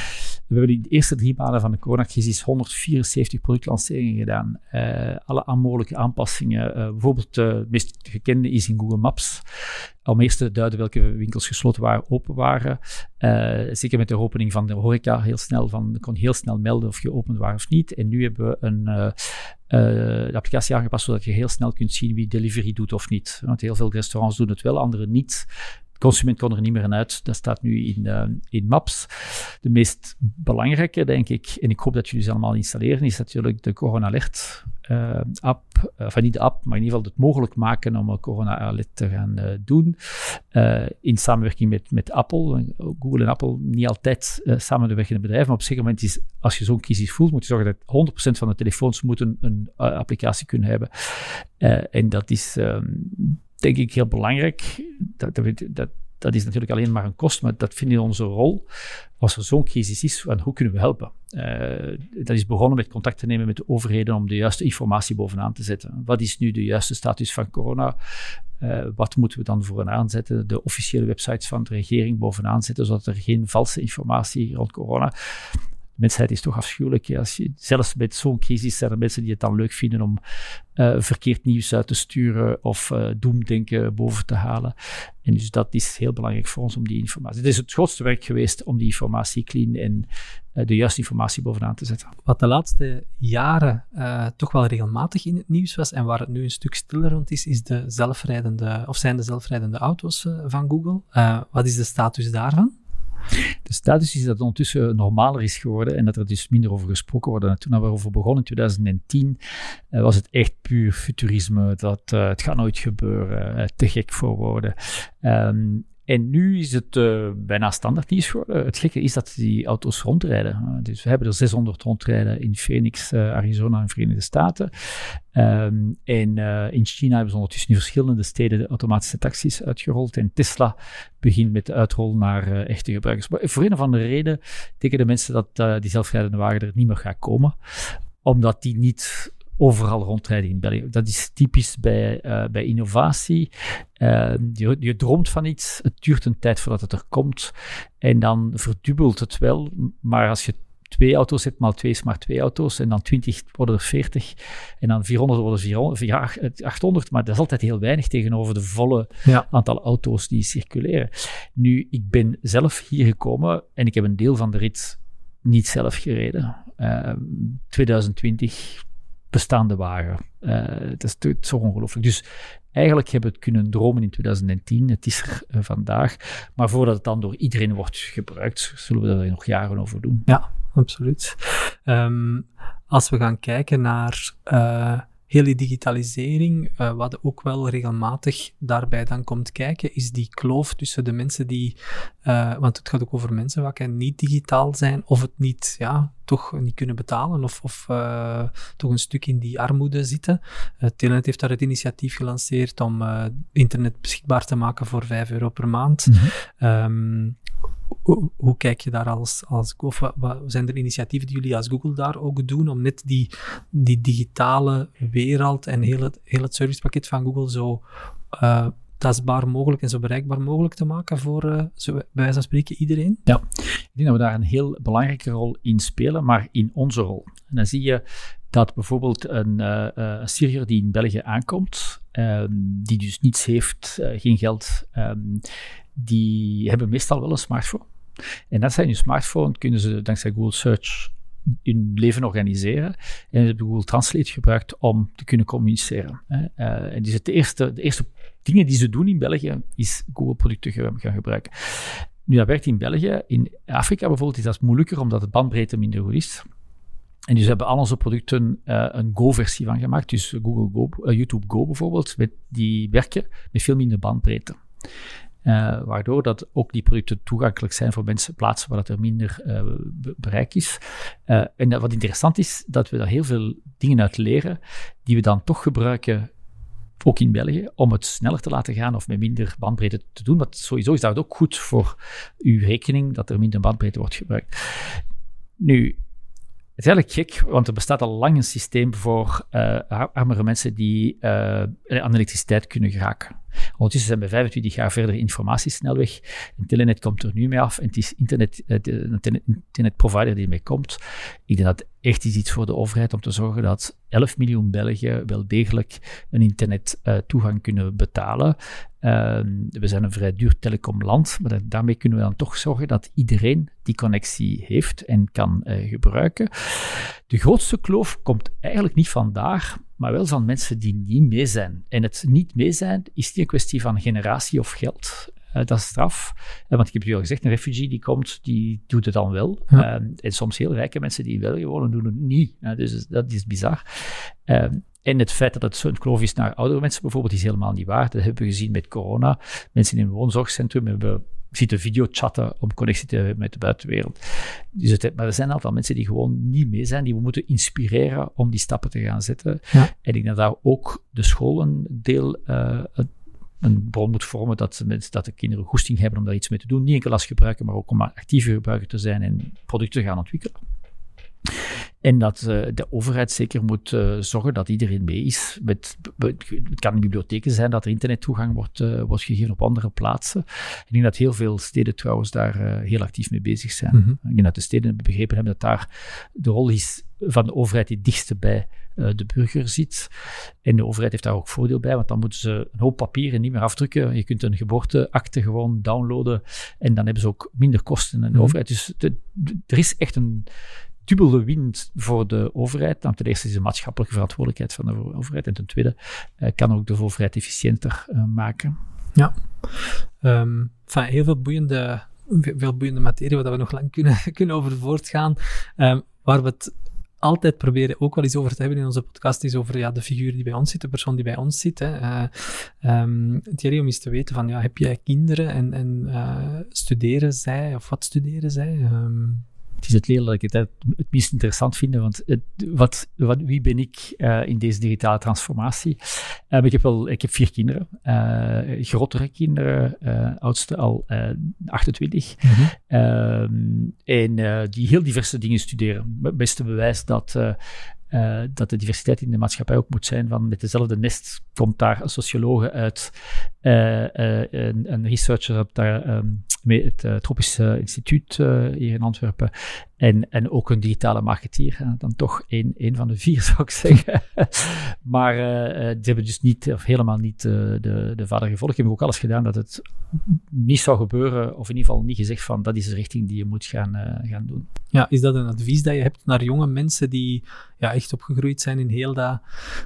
We hebben de eerste drie maanden van de coronacrisis 174 productlanceringen gedaan. Uh, alle mogelijke aanpassingen. Uh, bijvoorbeeld, uh, het meest gekende is in Google Maps. Om eerst te duiden welke winkels gesloten waren, open waren. zeker met de opening van de horeca heel snel. Van, kon heel snel melden of je open waren of niet. En nu hebben we een, de applicatie aangepast zodat je heel snel kunt zien wie delivery doet of niet. Want heel veel restaurants doen het wel, andere niet consument kon er niet meer uit. Dat staat nu in, uh, in Maps. De meest belangrijke, denk ik, en ik hoop dat jullie ze allemaal installeren, is natuurlijk de Corona Alert uh, app. Uh, enfin, niet de app, maar in ieder geval het mogelijk maken om een Corona Alert te gaan doen. in samenwerking met, met Apple. Google en Apple niet altijd samenwerkende bedrijven, maar op een moment is, als je zo'n crisis voelt, moet je zorgen dat 100% van de telefoons moeten een applicatie kunnen hebben. en dat is um, denk ik heel belangrijk. Dat, dat, dat, is natuurlijk alleen maar een kost, maar dat vinden we onze rol. Als er zo'n crisis is, van hoe kunnen we helpen? Uh, dat is begonnen met contact te nemen met de overheden om de juiste informatie bovenaan te zetten. Wat is nu de juiste status van corona? Uh, wat moeten we dan vooraan zetten? De officiële websites van de regering bovenaan zetten, zodat er geen valse informatie rond corona de mensheid is toch afschuwelijk. Als je, zelfs met zo'n crisis zijn er mensen die het dan leuk vinden om uh, verkeerd nieuws uit te sturen of uh, doemdenken boven te halen. En dus dat is heel belangrijk voor ons om die informatie. Het is het grootste werk geweest om die informatie clean en uh, de juiste informatie bovenaan te zetten. Wat de laatste jaren toch wel regelmatig in het nieuws was en waar het nu een stuk stiller rond is, is de zelfrijdende, of zijn de zelfrijdende auto's van Google. wat is de status daarvan? De status is dat het ondertussen normaler is geworden en dat er dus minder over gesproken wordt. En toen we erover begonnen in 2010, uh, was het echt puur futurisme. Dat uh, het gaat nooit gebeuren, uh, te gek voor woorden. Um, en nu is het uh, bijna standaard nieuws geworden. Het gekke is dat die auto's rondrijden. Uh, dus we hebben er 600 rondrijden in Phoenix, uh, Arizona en Verenigde Staten. Um, en in China hebben ze ondertussen in verschillende steden de automatische taxis uitgerold. En Tesla begint met de uitrol naar echte gebruikers. Maar voor een of andere reden denken de mensen dat die zelfrijdende wagen er niet meer gaat komen omdat die niet overal rondrijden in België. Dat is typisch bij, uh, bij innovatie. Uh, je, je, droomt van iets, het duurt een tijd voordat het er komt. En dan verdubbelt het wel. Maar als je twee auto's hebt, maal twee is maar twee auto's. En dan 20 worden er 40. En dan 400 worden er 400, 800. Maar dat is altijd heel weinig tegenover de volle ja. aantal auto's die circuleren. Nu, ik ben zelf hier gekomen en ik heb een deel van de rit niet zelf gereden. Uh, 2020 bestaande wagen. Uh, dat is zo ongelooflijk. Dus eigenlijk hebben we het kunnen dromen in 2010. Het is er uh, vandaag. Maar voordat het dan door iedereen wordt gebruikt, zullen we er nog jaren over doen. Ja, absoluut. Um, als we gaan kijken naar hele digitalisering, uh, wat ook wel regelmatig daarbij dan komt kijken, is die kloof tussen de mensen die, uh, want het gaat ook over mensen wat niet digitaal zijn, of het niet, ja, toch niet kunnen betalen, of, of uh, toch een stuk in die armoede zitten. Telenet heeft daar het initiatief gelanceerd om internet beschikbaar te maken voor 5 euro per maand. Mm -hmm. um, hoe, hoe, kijk je daar als, als of wat, zijn er initiatieven die jullie als Google daar ook doen om net die, die digitale wereld en heel het, heel het servicepakket van Google zo uh, tastbaar mogelijk en zo bereikbaar mogelijk te maken voor, uh, zo, bij wijze van spreken, iedereen? Ja, ik denk dat we daar een heel belangrijke rol in spelen, maar in onze rol. En dan zie je dat bijvoorbeeld een, uh, een Syriër die in België aankomt, um, die dus niets heeft, geen geld, um, die hebben meestal wel een smartphone. En dat zijn hun smartphone, kunnen ze dankzij Google Search hun leven organiseren. En ze hebben Google Translate gebruikt om te kunnen communiceren. Uh, en dus het eerste, de eerste dingen die ze doen in België, is Google-producten gaan gebruiken. Nu, dat werkt in België. In Afrika bijvoorbeeld is dat moeilijker, omdat de bandbreedte minder goed is. En dus hebben al onze producten uh, een Go-versie van gemaakt. Dus Google Go, uh, YouTube Go bijvoorbeeld, met, die werken met veel minder bandbreedte. Uh, waardoor dat ook die producten toegankelijk zijn voor mensen, plaatsen waar dat er minder bereik is. En wat interessant is, dat we daar heel veel dingen uit leren, die we dan toch gebruiken, ook in België, om het sneller te laten gaan of met minder bandbreedte te doen. Want sowieso is dat ook goed voor uw rekening, dat er minder bandbreedte wordt gebruikt. Nu, het is eigenlijk gek, want er bestaat al lang een systeem voor uh, armere mensen die uh, aan elektriciteit kunnen geraken. Ondertussen zijn we 25 jaar verder informatiesnelweg. En Telenet komt er nu mee af en het is internet, eh, de internetprovider die mee komt. Ik denk dat echt is iets voor de overheid om te zorgen dat 11 miljoen Belgen wel degelijk een internettoegang kunnen betalen. Ehm, we zijn een vrij duur telecomland, maar daarmee kunnen we dan toch zorgen dat iedereen die connectie heeft en kan uh, gebruiken. De grootste kloof komt eigenlijk niet vandaar, maar wel van mensen die niet mee zijn. En het niet mee zijn is niet een kwestie van generatie of geld. Uh, dat is straf. Uh, want ik heb je al gezegd, een refugee die komt, die doet het dan wel. Ja. Uh, en soms heel rijke mensen die in België wonen, doen het niet. dus dat is bizar. En het feit dat het zo'n kloof is naar oudere mensen bijvoorbeeld, is helemaal niet waar. Dat hebben we gezien met corona. Mensen in een woonzorgcentrum hebben zitten videochatten om connectie te hebben met de buitenwereld. Dus het, maar er zijn een aantal mensen die gewoon niet mee zijn, die we moeten inspireren om die stappen te gaan zetten. Ja. En ik denk dat daar ook de scholen deel uh, een bron moet vormen dat, dat de kinderen goesting hebben om daar iets mee te doen. Niet enkel als gebruiker, maar ook om actieve gebruiker te zijn en producten te gaan ontwikkelen. En dat uh, de overheid zeker moet uh, zorgen dat iedereen mee is. Met, het kan in bibliotheken zijn dat er internettoegang wordt, uh, wordt gegeven op andere plaatsen. Ik denk dat heel veel steden trouwens daar heel actief mee bezig zijn. Mm -hmm. Ik denk dat de steden begrepen hebben dat daar de rol is van de overheid die dichtste bij de burger zit. En de overheid heeft daar ook voordeel bij, want dan moeten ze een hoop papieren niet meer afdrukken. Je kunt een geboorteakte gewoon downloaden en dan hebben ze ook minder kosten. En de mm -hmm. overheid. Dus de, de, er is echt een dubbele wind voor de overheid. Ten eerste is de maatschappelijke verantwoordelijkheid van de overheid. En ten tweede uh, kan ook de overheid efficiënter uh, maken. Ja, um, enfin, heel veel boeiende, veel boeiende materie waar we nog lang kunnen, kunnen over voortgaan. Um, waar we het altijd proberen ook wel eens over te hebben in onze podcast, is over ja, de figuur die bij ons zit, de persoon die bij ons zit. Hè. Uh, um, Thierry, om eens te weten van, ja, heb jij kinderen en, en studeren zij, of wat studeren zij? Um, het is het leren dat ik het, het meest interessant vind, want het, wat, wat, wie ben ik uh, in deze digitale transformatie? Uh, ik, heb wel, ik heb vier kinderen, uh, grotere kinderen, oudste al 28, mm -hmm. en die heel diverse dingen studeren. Het beste bewijs dat uh, dat de diversiteit in de maatschappij ook moet zijn. Van met dezelfde nest komt daar een sociologe uit, uh, een, een, researcher op daar, um, het Tropische Instituut hier in Antwerpen. En, en ook een digitale marketeer. dan toch één, één van de vier, zou ik zeggen. maar die hebben dus niet, of helemaal niet de, de vader gevolgd. Die hebben ook alles gedaan dat het niet zou gebeuren, of in ieder geval niet gezegd van dat is de richting die je moet gaan, gaan doen. Ja, is dat een advies dat je hebt naar jonge mensen die ja, echt opgegroeid zijn in heel dat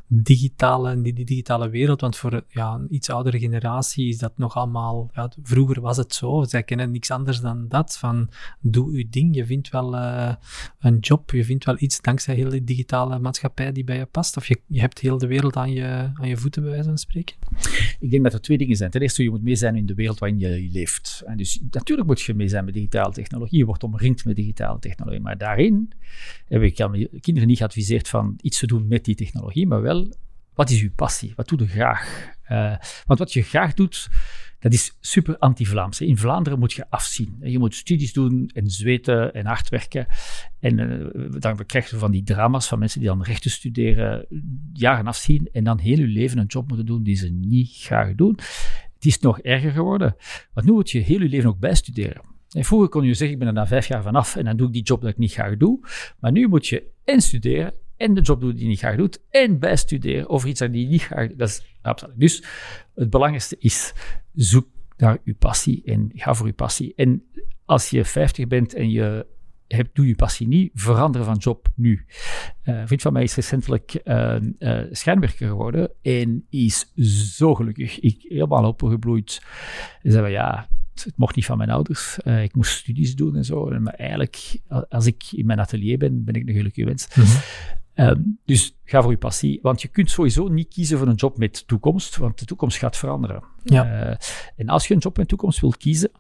digitale, die, die digitale wereld? Want voor ja, een iets oudere generatie is dat nog allemaal... Ja, vroeger was het zo, zij kennen niks anders dan dat. Van, doe je ding, je vindt wel uh, een job, je vindt wel iets dankzij heel die digitale maatschappij die bij je past. Of je, je hebt heel de wereld aan je, aan je voeten, bij wijze van spreken. Ik denk dat er twee dingen zijn. Ten eerste, je moet mee zijn in de wereld waarin je leeft. En dus natuurlijk moet je mee zijn met digitale technologie. Je wordt omringd met digitale technologie. Maar daarin heb ik aan kinderen niet geadviseerd van iets te doen met die technologie, maar wel, wat is uw passie? Wat doe je graag? Uh, want wat je graag doet, dat is super anti-Vlaams. In Vlaanderen moet je afzien. Je moet studies doen en zweten en hard werken. En uh, dan krijg je van die drama's van mensen die dan rechten studeren, jaren afzien en dan heel hun leven een job moeten doen die ze niet graag doen. Het is nog erger geworden. Want nu moet je heel je leven ook bijstuderen. En vroeger kon je zeggen, ik ben er na vijf jaar vanaf en dan doe ik die job dat ik niet graag doe. Maar nu moet je en studeren en de job doen die je niet graag doet en bijstuderen over iets dat je niet graag doet. Dat is absoluut. Dus het belangrijkste is, zoek naar je passie en ga voor je passie. En als je 50 bent en je hebt, doe je passie niet, verander van job nu. Uh, een vriend van mij is recentelijk uh, schijnwerker geworden en is zo gelukkig. Ik helemaal opgebloeid. En zei van ja, het mocht niet van mijn ouders. Ik moest studies doen en zo. Maar eigenlijk, als ik in mijn atelier ben, ben ik een gelukkige wens. Mm -hmm. Uh, dus ga voor je passie. Want je kunt sowieso niet kiezen voor een job met toekomst, want de toekomst gaat veranderen. Ja. Uh, en als je een job met toekomst wilt kiezen,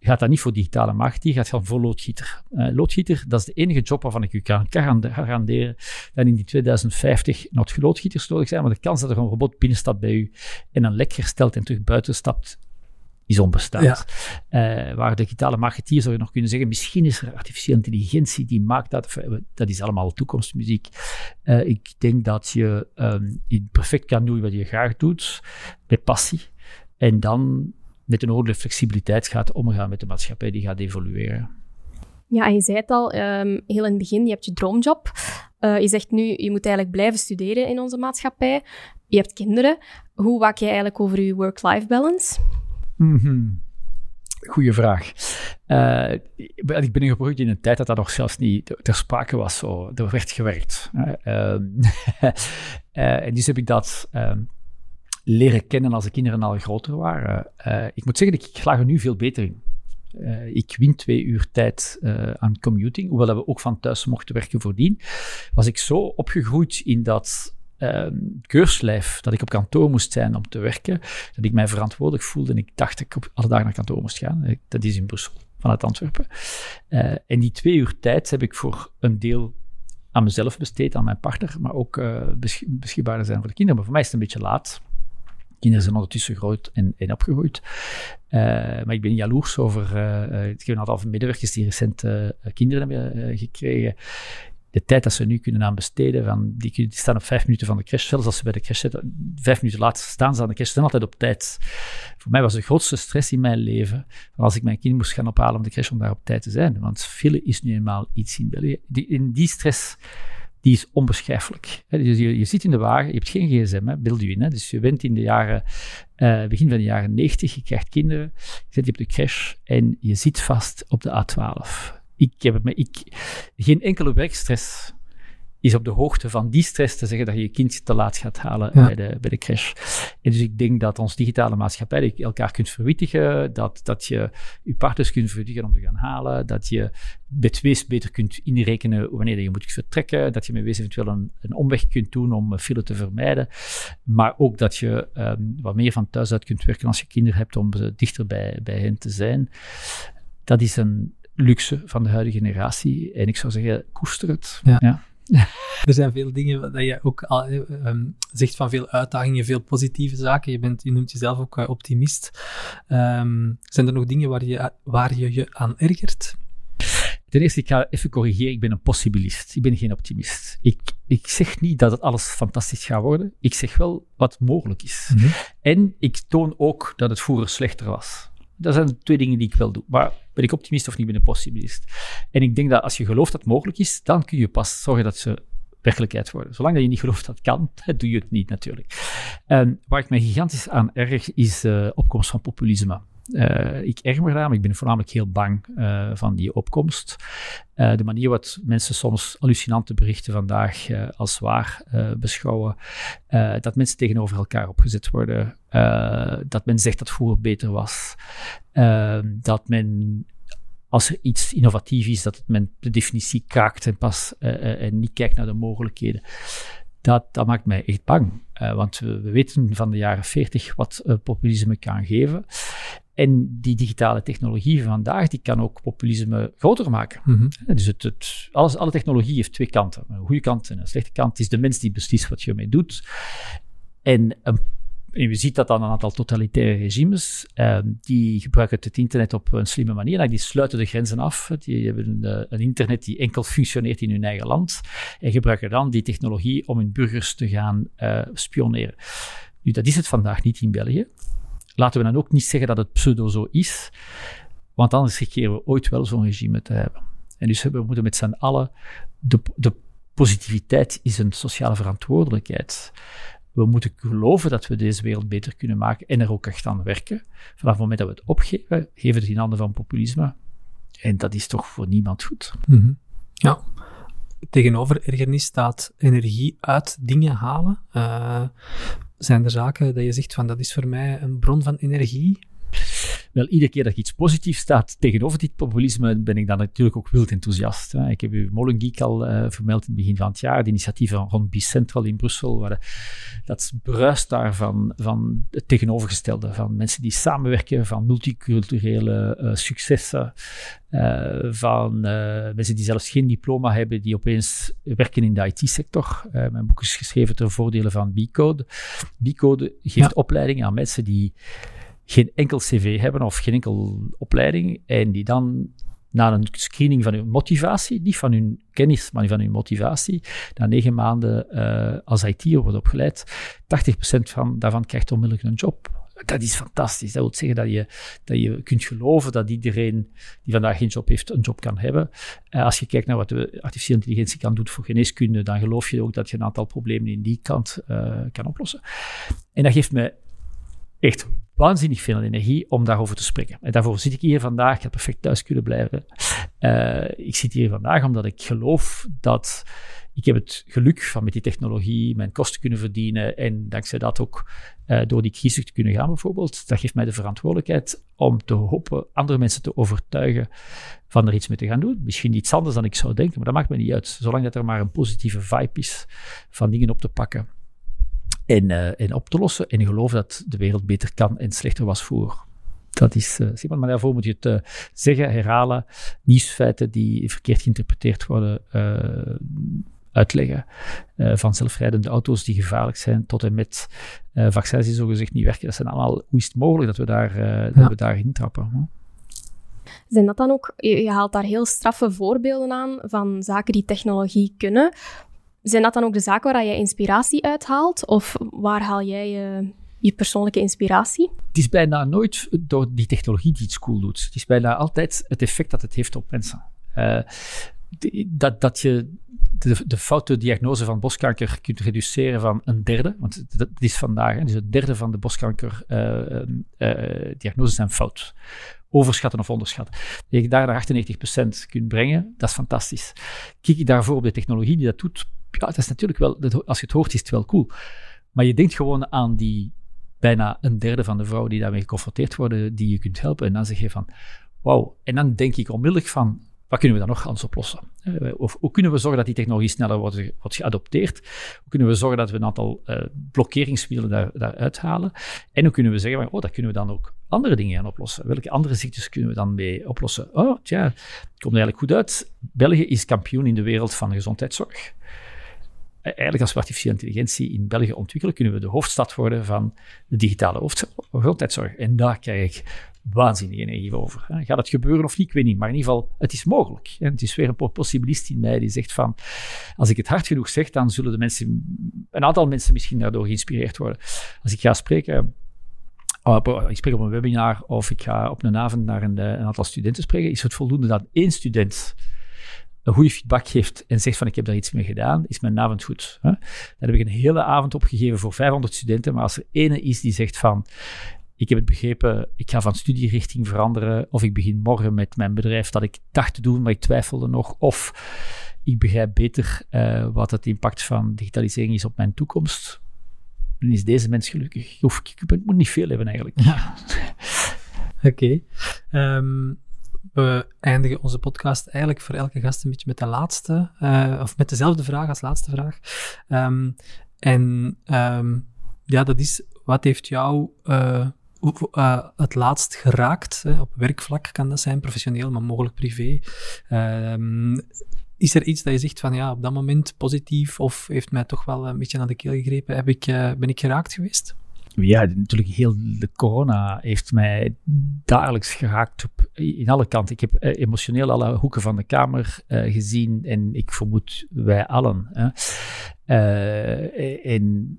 gaat dat niet voor digitale marketing, gaat dan voor loodgieter. Uh, loodgieter, dat is de enige job waarvan ik u kan garanderen dat in die 2050 nog loodgieters nodig zijn, maar de kans dat er een robot binnenstapt bij u en een lek herstelt en terug buiten stapt, is onbestaand. Ja. Uh, waar digitale marketeer zou je nog kunnen zeggen, misschien is er artificiële intelligentie die maakt dat. Dat is allemaal toekomstmuziek. Uh, ik denk dat je um, perfect kan doen wat je graag doet, met passie. En dan met een ordelijke flexibiliteit gaat omgaan met de maatschappij die gaat evolueren. Ja, je zei het al, um, heel in het begin, je hebt je droomjob. Uh, je zegt nu, je moet eigenlijk blijven studeren in onze maatschappij. Je hebt kinderen. Hoe waak je eigenlijk over je work-life balance? Mm. Goeie vraag. Uh, ik ben geprobeerd in een tijd dat dat nog zelfs niet ter sprake was. Er werd gewerkt. Uh, en dus heb ik dat ehm, leren kennen als de kinderen al groter waren. ik moet zeggen, ik slaag er nu veel beter in. Ik win twee uur tijd aan commuting, hoewel we ook van thuis mochten werken voordien, was ik zo opgegroeid in dat uh, keurslijf dat ik op kantoor moest zijn om te werken, dat ik mij verantwoordelijk voelde en ik dacht dat ik op alle dagen naar kantoor moest gaan. Dat is in Brussel, vanuit Antwerpen. Uh, en die twee uur tijd heb ik voor een deel aan mezelf besteed, aan mijn partner, maar ook besch beschikbaar zijn voor de kinderen. Maar voor mij is het een beetje laat kinderen zijn ondertussen groot en, en opgegroeid. Uh, maar ik ben jaloers over. Uh, ik heb een aantal medewerkers die recent uh, kinderen hebben gekregen. De tijd dat ze nu kunnen aan besteden, van, die, die, staan op vijf minuten van de crash. Zelfs als ze bij de crash zitten, vijf minuten later staan ze aan de crash. Zijn altijd op tijd. Voor mij was de grootste stress in mijn leven als ik mijn kind moest gaan ophalen om de crash om daar op tijd te zijn. Want file is nu eenmaal iets in België. Die, in die stress die is onbeschrijfelijk. Dus je, zit in de wagen, je hebt geen gsm, beeld je in. Hè? Dus je bent in de jaren, uh, begin van de jaren 90, je krijgt kinderen, je zit op de crash en je zit vast op de A12. Ik heb het, ik, geen enkele werkstress is op de hoogte van die stress te zeggen dat je je kind te laat gaat halen bij, de, bij de crash. En dus ik denk dat ons digitale maatschappij elkaar kunt verwittigen, dat, dat je je partners kunt verwittigen om te gaan halen, dat je met wees beter kunt inrekenen wanneer je moet vertrekken, dat je met wees eventueel een, een omweg kunt doen om file te vermijden, maar ook dat je um, wat meer van thuis uit kunt werken als je kinderen hebt om dichter bij, bij hen te zijn. Dat is een luxe van de huidige generatie. En ik zou zeggen, koester het. Ja. ja. er zijn veel dingen dat je ook al, um, zegt van veel uitdagingen, veel positieve zaken. Je, bent, je noemt jezelf ook uh, optimist. Um, zijn er nog dingen waar je, waar je je aan ergert? Ten eerste, ik ga even corrigeren. Ik ben een possibilist. Ik ben geen optimist. Ik, ik zeg niet dat het alles fantastisch gaat worden. Ik zeg wel wat mogelijk is. Mm -hmm. En ik toon ook dat het vroeger slechter was. Dat zijn de twee dingen die ik wel doe. Maar ben ik optimist of niet, ben ik possibilist. En ik denk dat als je gelooft dat het mogelijk is, dan kun je pas zorgen dat ze werkelijkheid worden. Zolang dat je niet gelooft dat het kan, doe je het niet natuurlijk. En waar ik mij gigantisch aan erg, is de uh, opkomst van populisme. Uh, ik erg me daar, maar ik ben voornamelijk heel bang uh, van die opkomst. Uh, de manier waarop mensen soms hallucinante berichten vandaag als waar beschouwen, dat mensen tegenover elkaar opgezet worden, dat men zegt dat vroeger beter was, dat men als er iets innovatief is, dat men de definitie kraakt en pas en niet kijkt naar de mogelijkheden. Dat, dat maakt mij echt bang. Want we, we, weten van de jaren 40 wat populisme kan geven. En die digitale technologie van vandaag, die kan ook populisme groter maken. Mm -hmm. Dus het, het, alles, alle technologie heeft twee kanten. Een goede kant en een slechte kant. Het is de mens die beslist wat je ermee doet. En, en je ziet dat aan een aantal totalitaire regimes. Uh, die gebruiken het internet op een slimme manier. Die sluiten de grenzen af. Die hebben een, eh, een, internet die enkel functioneert in hun eigen land. En gebruiken dan die technologie om hun burgers te gaan uh, spioneren. Nu, dat is het vandaag niet in België. Laten we dan ook niet zeggen dat het pseudo zo is, want anders riskeren we ooit wel zo'n regime te hebben. En dus we moeten met z'n allen, de, de positiviteit is een sociale verantwoordelijkheid. We moeten geloven dat we deze wereld beter kunnen maken en er ook echt aan werken. Vanaf het moment dat we het opgeven, geven we het in handen van populisme. En dat is toch voor niemand goed. Mm. Ja. Tegenover ergernis staat energie uit dingen halen. Uh, zijn er zaken dat je zegt van dat is voor mij een bron van energie? Wel, iedere keer dat iets positiefs staat tegenover dit populisme, ben ik dan natuurlijk ook wild enthousiast. Hè. Ik heb u Molengeek al uh, vermeld in het begin van het jaar, de initiatief van rond Bicentral in Brussel, waar de, dat bruist daar van, van het tegenovergestelde, van mensen die samenwerken, van multiculturele uh, successen, uh, van mensen die zelfs geen diploma hebben, die opeens werken in de IT-sector. mijn boek is geschreven ter voordele van B-Code. B-Code geeft ja. opleiding aan mensen die geen enkel cv hebben of geen enkel opleiding en die dan na een screening van hun motivatie, niet van hun kennis, maar van hun motivatie, na negen maanden uh, als IT'er wordt opgeleid, 80% van, daarvan krijgt onmiddellijk een job. dat is fantastisch. Dat wil zeggen dat je, dat je kunt geloven dat iedereen die vandaag geen job heeft, een job kan hebben. Uh, als je kijkt naar wat de artificiële intelligentie kan doen voor geneeskunde, dan geloof je ook dat je een aantal problemen in die kant uh, kan oplossen. En dat geeft me echt waanzinnig veel energie om daarover te spreken. En daarvoor zit ik hier vandaag. Ik had perfect thuis kunnen blijven. Uh, ik zit hier vandaag omdat ik geloof dat ik heb het geluk van met die technologie mijn kosten kunnen verdienen en dankzij dat ook uh, door die crisis te kunnen gaan bijvoorbeeld. Dat geeft mij de verantwoordelijkheid om te hopen andere mensen te overtuigen van er iets mee te gaan doen. Misschien iets anders dan ik zou denken, maar dat maakt me niet uit. Zolang dat er maar een positieve vibe is van dingen op te pakken en, uh, en op te lossen. En geloof dat de wereld beter kan en slechter was voor. Dat is uh, simpel, maar daarvoor moet je het uh, zeggen, herhalen, nieuwsfeiten die verkeerd geïnterpreteerd worden, uitleggen. van zelfrijdende auto's die gevaarlijk zijn, tot en met vaccins die zogezegd niet werken. Dat zijn allemaal, hoe is het mogelijk dat we daar, ja. dat we daar intrappen? Hè? Zijn dat dan ook, je, je haalt daar heel straffe voorbeelden aan van zaken die technologie kunnen. Zijn dat dan ook de zaken waar jij inspiratie uithaalt? Of waar haal jij je, je persoonlijke inspiratie? Het is bijna nooit door die technologie die iets cool doet. Het is bijna altijd het effect dat het heeft op mensen. Uh, dat, dat je de, de foute diagnose van borstkanker kunt reduceren van een derde, want dat is vandaag, dus een derde van de borstkankerdiagnoses uh, uh, zijn fout overschatten of onderschatten. Dat je daar naar 98% kunt brengen, dat is fantastisch. Kijk je daarvoor op de technologie die dat doet, ja, dat is natuurlijk wel, als je het hoort, is het wel cool. Maar je denkt gewoon aan die bijna een derde van de vrouwen die daarmee geconfronteerd worden, die je kunt helpen. En dan zeg je van, wauw. En dan denk ik onmiddellijk van, wat kunnen we dan nog anders oplossen? Eh, of hoe kunnen we zorgen dat die technologie sneller wordt, wordt geadopteerd? Hoe kunnen we zorgen dat we een aantal uh, blokkeringsmiddelen daar, daaruit halen? En hoe kunnen we zeggen, van, oh, dat kunnen we dan ook andere dingen gaan oplossen? Welke andere ziektes kunnen we dan mee oplossen? Oh, tja, het komt eigenlijk goed uit. België is kampioen in de wereld van gezondheidszorg. Eh, eigenlijk als we artificiële intelligentie in België ontwikkelen, kunnen we de hoofdstad worden van de digitale gezondheidszorg. En daar krijg ik waanzinnige energie over. Gaat het gebeuren of niet? Ik weet niet. Maar in ieder geval, het is mogelijk. Het is weer een possibilist in mij die zegt van, als ik het hard genoeg zeg, dan zullen de mensen, een aantal mensen misschien daardoor geïnspireerd worden. Als ik ga spreken, oh, ik spreek op een webinar of ik ga op een avond naar een, een aantal studenten spreken, is het voldoende dat één student een goede feedback geeft en zegt van ik heb daar iets mee gedaan, is mijn avond goed. Hè? Dan heb ik een hele avond opgegeven voor 500 studenten, maar als er ene is die zegt van ik heb het begrepen, ik ga van studierichting veranderen, of ik begin morgen met mijn bedrijf dat ik dacht te doen, maar ik twijfelde nog, of ik begrijp beter uh, wat het impact van digitalisering is op mijn toekomst, dan is deze mens gelukkig. Ik, ik moet niet veel hebben eigenlijk. Ja. Oké. Um, we eindigen onze podcast eigenlijk voor elke gast een beetje met de laatste, uh, of met dezelfde vraag als laatste vraag. Um, en um, ja, dat is, wat heeft jou uh, uh, het laatst geraakt? Hè? Op werkvlak kan dat zijn, professioneel, maar mogelijk privé. Um, is er iets dat je zegt van ja, op dat moment positief of heeft mij toch wel een beetje aan de keel gegrepen? Heb ik, ben ik geraakt geweest? Ja, natuurlijk heel de corona heeft mij dagelijks geraakt op, in alle kanten. Ik heb emotioneel alle hoeken van de kamer uh, gezien en ik vermoed wij allen. Hè. Uh, en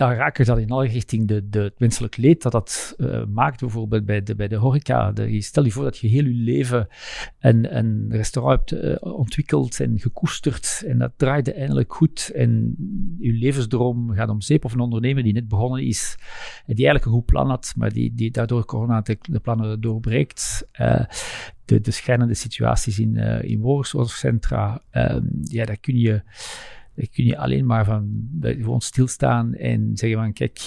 daar raken dat in alle richting de, de, het menselijk leed dat dat uh, maakt, bijvoorbeeld bij de, bij de horeca. De, stel je voor dat je heel je leven een, een restaurant hebt uh, ontwikkeld en gekoesterd en dat draaide eindelijk goed en je levensdroom gaat om zeep of een ondernemer die net begonnen is en die eigenlijk een goed plan had, maar die, die daardoor corona de, plannen doorbreekt. Uh, de, de schijnende situaties in, in woordzorgcentra, ehm, ja, daar kun je kun je alleen maar van gewoon stilstaan en zeggen van kijk,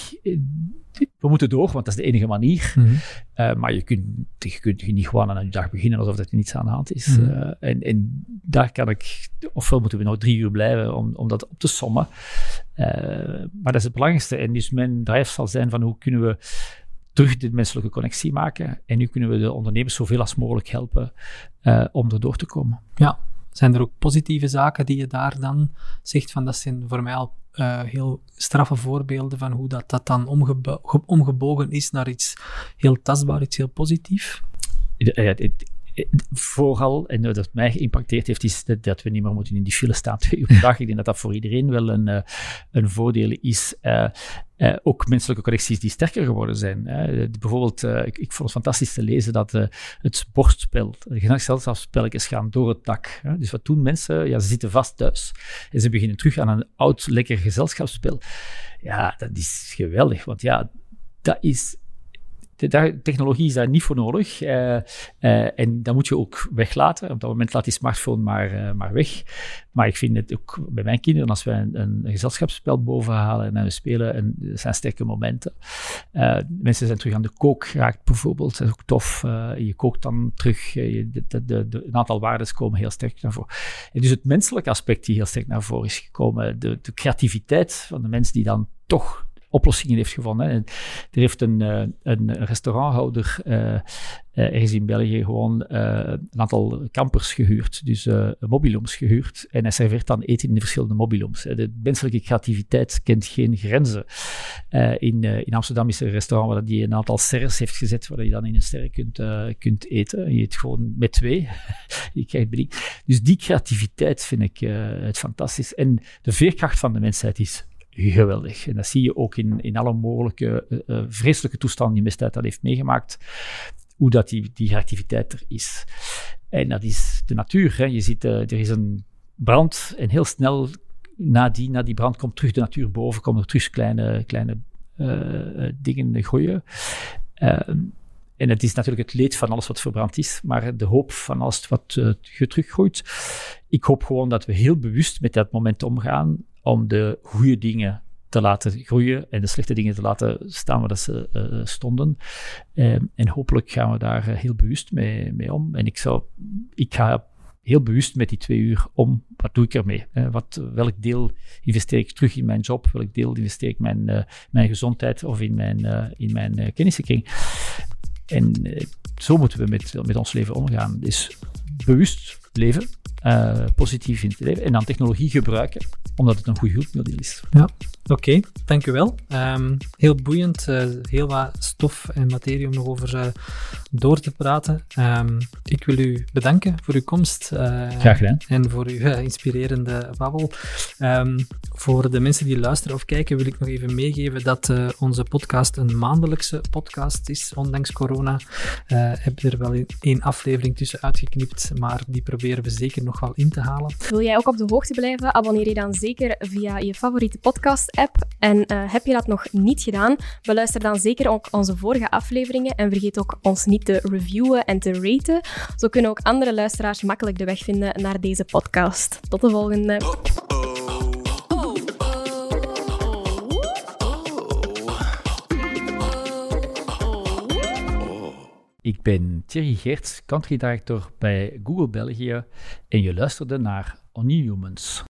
we moeten door, want dat is de enige manier. Mm -hmm. uh, maar je kunt, je kunt niet gewoon aan je dag beginnen alsof er niets aan de hand is. Mm -hmm. uh, en, en, daar kan ik, ofwel moeten we nog drie uur blijven om, om dat op te sommen. Uh, maar dat is het belangrijkste. En dus mijn drive zal zijn van hoe kunnen we terug de menselijke connectie maken. En nu kunnen we de ondernemers zoveel als mogelijk helpen om er door te komen. Ja, zijn er ook positieve zaken die je daar dan zegt van dat zijn voor mij al uh, heel straffe voorbeelden van hoe dat, dat dan omgebo omgebogen is naar iets heel tastbaar, iets heel positief? Vooral, en dat mij geïmpacteerd heeft, is dat, we niet meer moeten in die file staan twee uur per dag. Ik denk dat dat voor iedereen wel een, uh, een voordeel is. Uh, uh, ook menselijke connecties die sterker geworden zijn. bijvoorbeeld, ik, vond het fantastisch te lezen dat het bordspel, de gezelschapsspelletjes gaan door het dak. Dus wat doen mensen? Ja, ze zitten vast thuis. En ze beginnen terug aan een oud, lekker gezelschapsspel. Ja, dat is geweldig, want ja, dat is technologie is daar niet voor nodig. Uh, uh, en dat moet je ook weglaten. Op dat moment laat die smartphone maar, uh, maar weg. Maar ik vind het ook bij mijn kinderen, als wij een, een gezelschapsspel bovenhalen en we spelen, en dat zijn sterke momenten. mensen zijn terug aan de kook geraakt bijvoorbeeld. Dat is ook tof. je kookt dan terug. Je, de, een aantal waarden komen heel sterk naar voren. En dus het menselijke aspect die heel sterk naar voren is gekomen. De, de creativiteit van de mens die dan toch oplossingen heeft gevonden. En er heeft een, uh, een restauranthouder uh, ergens in België gewoon een aantal campers gehuurd, dus mobiloms gehuurd. En hij serveert dan eten in de verschillende mobiloms. De menselijke creativiteit kent geen grenzen. in, in Amsterdam is er een restaurant waar die een aantal serres heeft gezet, waar je dan in een sterren kunt, kunt eten. Je eet gewoon met twee. je krijgt. Dus die creativiteit vind ik het fantastisch. En de veerkracht van de mensheid is geweldig. En dat zie je ook in, in alle mogelijke uh, vreselijke toestanden die misdaad dat heeft meegemaakt, hoe dat die, die activiteit er is. En dat is de natuur. Hè. Je ziet, uh, er is een brand en heel snel na die, na die brand komt terug de natuur boven, komen er terug kleine, kleine uh, dingen groeien. Ehm, en het is natuurlijk het leed van alles wat verbrand is, maar de hoop van alles wat uh, teruggroeit. Ik hoop gewoon dat we heel bewust met dat moment omgaan om de goede dingen te laten groeien en de slechte dingen te laten staan waar ze uh, stonden. Um, en hopelijk gaan we daar uh, heel bewust mee, mee om. En ik, zou, ik ga heel bewust met die twee uur om. Wat doe ik ermee? Uh, wat, welk deel investeer ik terug in mijn job? Welk deel investeer ik mijn, mijn gezondheid of in mijn, in mijn kennissenkring? En zo moeten we met, met ons leven omgaan. Dus bewust leven, positief in het leven en dan technologie gebruiken omdat het een goed hulpmiddel is. Ja, oké, okay, dank u wel. Um, heel boeiend, uh, heel wat stof en materie om nog over uh, door te praten. Um, ik wil u bedanken voor uw komst. Graag gedaan. En voor uw inspirerende babbel. Um, voor de mensen die luisteren of kijken, wil ik nog even meegeven dat onze podcast een maandelijkse podcast is, ondanks corona. heb er wel één aflevering tussen uitgeknipt, maar die proberen we zeker nog wel in te halen. Wil jij ook op de hoogte blijven? Abonneer je dan zeker via je favoriete podcast-app. En uh, heb je dat nog niet gedaan, beluister dan zeker ook onze vorige afleveringen en vergeet ook ons niet te reviewen en te raten. Zo kunnen ook andere luisteraars makkelijk de weg vinden naar deze podcast. Tot de volgende. Ik ben Thierry Geerts, director bij Google België en je luisterde naar Only Humans.